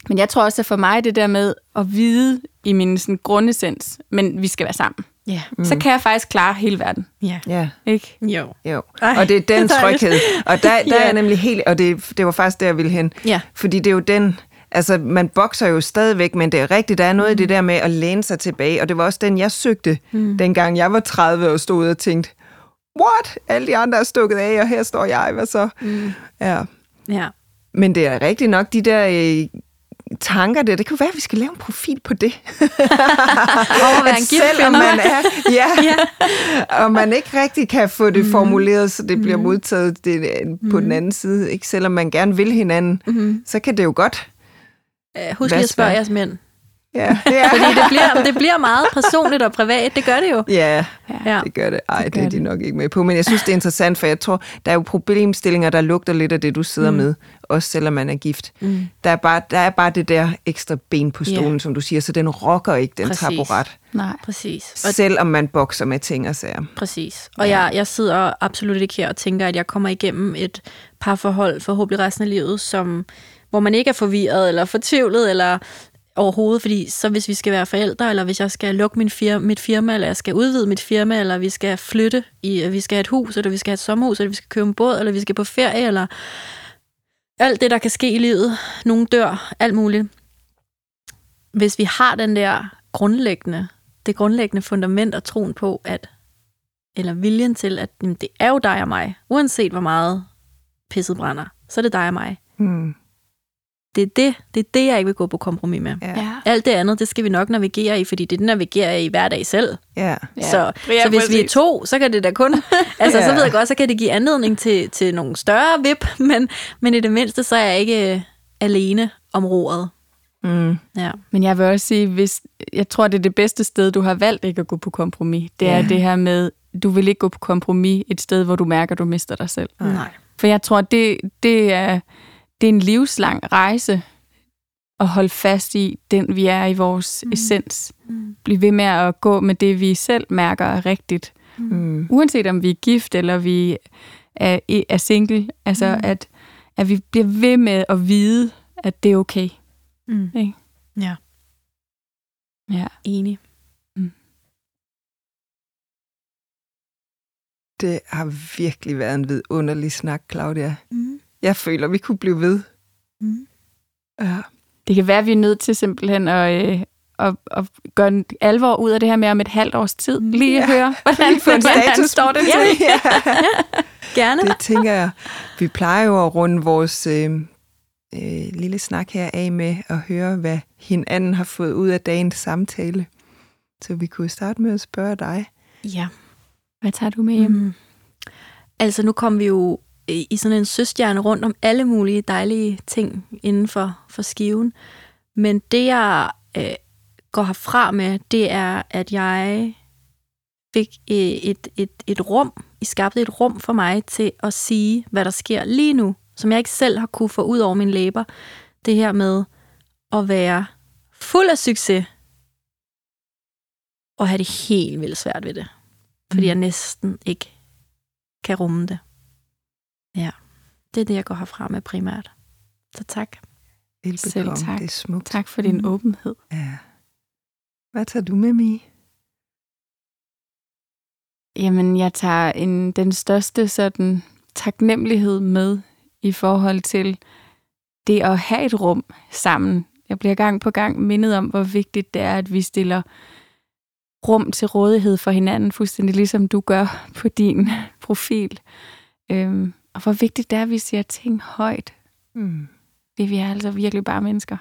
men jeg tror også, at for mig det der med at vide i min sådan, grundessens, men vi skal være sammen. Ja. Mm. Så kan jeg faktisk klare hele verden. Ja. ja. Ikke? Jo. jo. Ej, og det er den tryghed. Og der, der ja. er nemlig helt... Og det, det var faktisk der, jeg ville hen. Ja. Fordi det er jo den... Altså, man bokser jo stadigvæk, men det er rigtigt, der er noget mm. i det der med at læne sig tilbage. Og det var også den, jeg søgte, mm. dengang jeg var 30 og stod og tænkte, what? Alle de andre er stukket af, og her står jeg, hvad så? Mm. Ja. ja. Men det er rigtigt nok, de der øh, tanker der. Det kan være, at vi skal lave en profil på det. Over at være en gift Selvom man er, ja, Ja. og man ikke rigtig kan få det formuleret, så det bliver modtaget det, på den anden side. Ikke? Selvom man gerne vil hinanden, Mm-hmm. så kan det jo godt. Uh, husk lige at spørge jeres mænd. Ja, ja. Fordi det bliver, det bliver meget personligt og privat. Det gør det jo. ja Ja. det gør det. Ej, det, gør det er de det. nok ikke med på. Men jeg synes, det er interessant, for jeg tror, der er jo problemstillinger, der lugter lidt af det, du sidder mm. med, også selvom man er gift. Mm. Der er, bare, der er bare det der ekstra ben på Ja. stolen, som du siger, så den rokker ikke, den Præcis. taburet. Nej. Præcis. Og Selvom man bokser med ting og sager. Præcis. Og jeg, jeg sidder absolut ikke her og tænker, at jeg kommer igennem et parforhold forhåbentlig resten af livet, som, hvor man ikke er forvirret eller fortvivlet eller overhovedet, fordi så hvis vi skal være forældre, eller hvis jeg skal lukke min firma, mit firma, eller jeg skal udvide mit firma, eller vi skal flytte, i, vi skal have et hus, eller vi skal have et sommerhus, eller vi skal købe en båd, eller vi skal på ferie, eller alt det, der kan ske i livet. Nogen dør, alt muligt. Hvis vi har den der grundlæggende, det grundlæggende fundament og troen på, at eller viljen til, at jamen, det er jo dig og mig, uanset hvor meget pisset brænder, så er det dig og mig. Hmm. Det er det, det er det, jeg ikke vil gå på kompromis med. Ja. Alt det andet, det skal vi nok navigere i, fordi det navigerer jeg i hver dag selv. ja. Så, Ja, så hvis vi er to, så kan det da kun... altså, så Ja. ved jeg godt, så kan det give anledning til, til nogle større vip, men, men i det mindste, så er jeg ikke øh, alene om roret. Mm. Ja. Men jeg vil også sige, hvis, jeg tror, det er det bedste sted, du har valgt ikke at gå på kompromis. Det er Ja. det her med, du vil ikke gå på kompromis et sted, hvor du mærker, du mister dig selv. Nej. For jeg tror, det, det, er, det er en livslang rejse at holde fast i den, vi er i vores mm. essens. Mm. Bliv ved med at gå med det, vi selv mærker er rigtigt. Mm. Uanset om vi er gift, eller vi er, er single. Altså, mm. at, at vi bliver ved med at vide, at det er okay. Mm. Ikke? Ja, Ja. enig. Det har virkelig været en vidunderlig snak, Claudia. Mm. Jeg føler, vi kunne blive ved. Mm. Ja. Det kan være, at vi er nødt til simpelthen at, øh, at, at gøre en alvor ud af det her med om et halvt års tid. Lige at Ja. høre, hvordan, Lige få en hvordan status står det til. det. Ja. Gerne. Det tænker jeg. Vi plejer jo at runde vores øh, øh, lille snak her af med at høre, hvad hinanden har fået ud af dagens samtale. Så vi kunne starte med at spørge dig. Ja. Hvad tager du med hjem? Mm. Altså, nu kom vi jo i sådan en søstjerne rundt om alle mulige dejlige ting inden for, for skiven. Men det, jeg øh, går herfra med, det er, at jeg fik øh, et, et, et rum, I skabte et rum for mig til at sige, hvad der sker lige nu, som jeg ikke selv har kunne få ud over mine læber. Det her med at være fuld af succes, og have det helt vildt svært ved det. Fordi Mm. jeg næsten ikke kan rumme det. Ja, det er det, jeg går herfra med primært. Så tak. Velbekomme. tak. Det er smukt. Tak for din Mm. åbenhed. Ja. Hvad tager du med, Mie? Jamen, jeg tager en, den største sådan taknemmelighed med i forhold til det at have et rum sammen. Jeg bliver gang på gang mindet om, hvor vigtigt det er, at vi stiller rum til rådighed for hinanden, fuldstændig ligesom du gør på din profil. Øhm, og hvor vigtigt det er, at vi siger ting højt. Mm. Det vi er altså virkelig bare mennesker.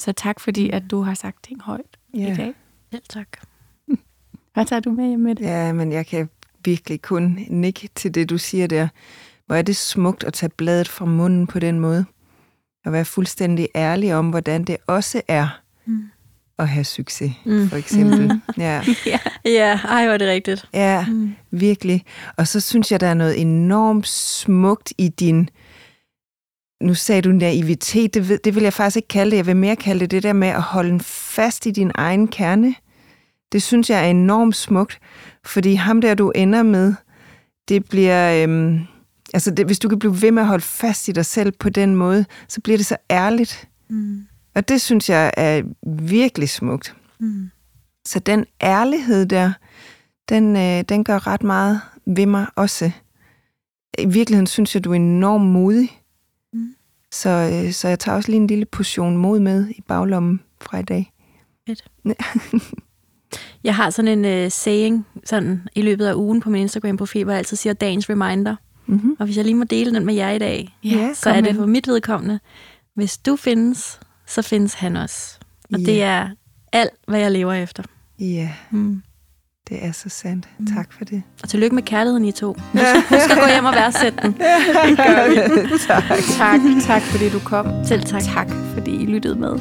Så tak fordi, at du har sagt ting højt i Ja. dag. Selv tak. Hvad tager du med hjem med det? ja, men jeg kan virkelig kun nikke til det, du siger der. Hvor er det smukt at tage bladet fra munden på den måde. Og være fuldstændig ærlig om, hvordan det også er Mm. At have succes, Mm. for eksempel. Mm. Ja. Ja, ej, hvor er det rigtigt. ja, Mm. virkelig. Og så synes jeg, der er noget enormt smukt i din... Nu sagde du naivitet, det, det vil jeg faktisk ikke kalde det. Jeg vil mere kalde det det der med at holde fast i din egen kerne. Det synes jeg er enormt smukt, fordi ham der, du ender med, det bliver... Øhm, altså, det, hvis du kan blive ved med at holde fast i dig selv på den måde, så bliver det så ærligt. Mm. Og det synes jeg er virkelig smukt. Mm. Så den ærlighed der, den, øh, den gør ret meget ved mig også. I virkeligheden synes jeg, du er enormt modig. Mm. Så, øh, så jeg tager også lige en lille portion mod med i baglommen fra i dag. Jeg har sådan en uh, saying sådan, i løbet af ugen på min Instagram-profil, hvor jeg altid siger dagens reminder. Mm-hmm. Og hvis jeg lige må dele den med jer i dag, Ja, så er det for mit vedkommende. Hvis du findes, så findes han også. Og Ja. det er alt, hvad jeg lever efter. Ja, Mm. det er så sandt. Tak for det. Og tillykke med kærligheden, I to. Nu skal, skal gå hjem og værdsætte den. tak. Tak, tak fordi du kom. Selv tak. Tak fordi I lyttede med.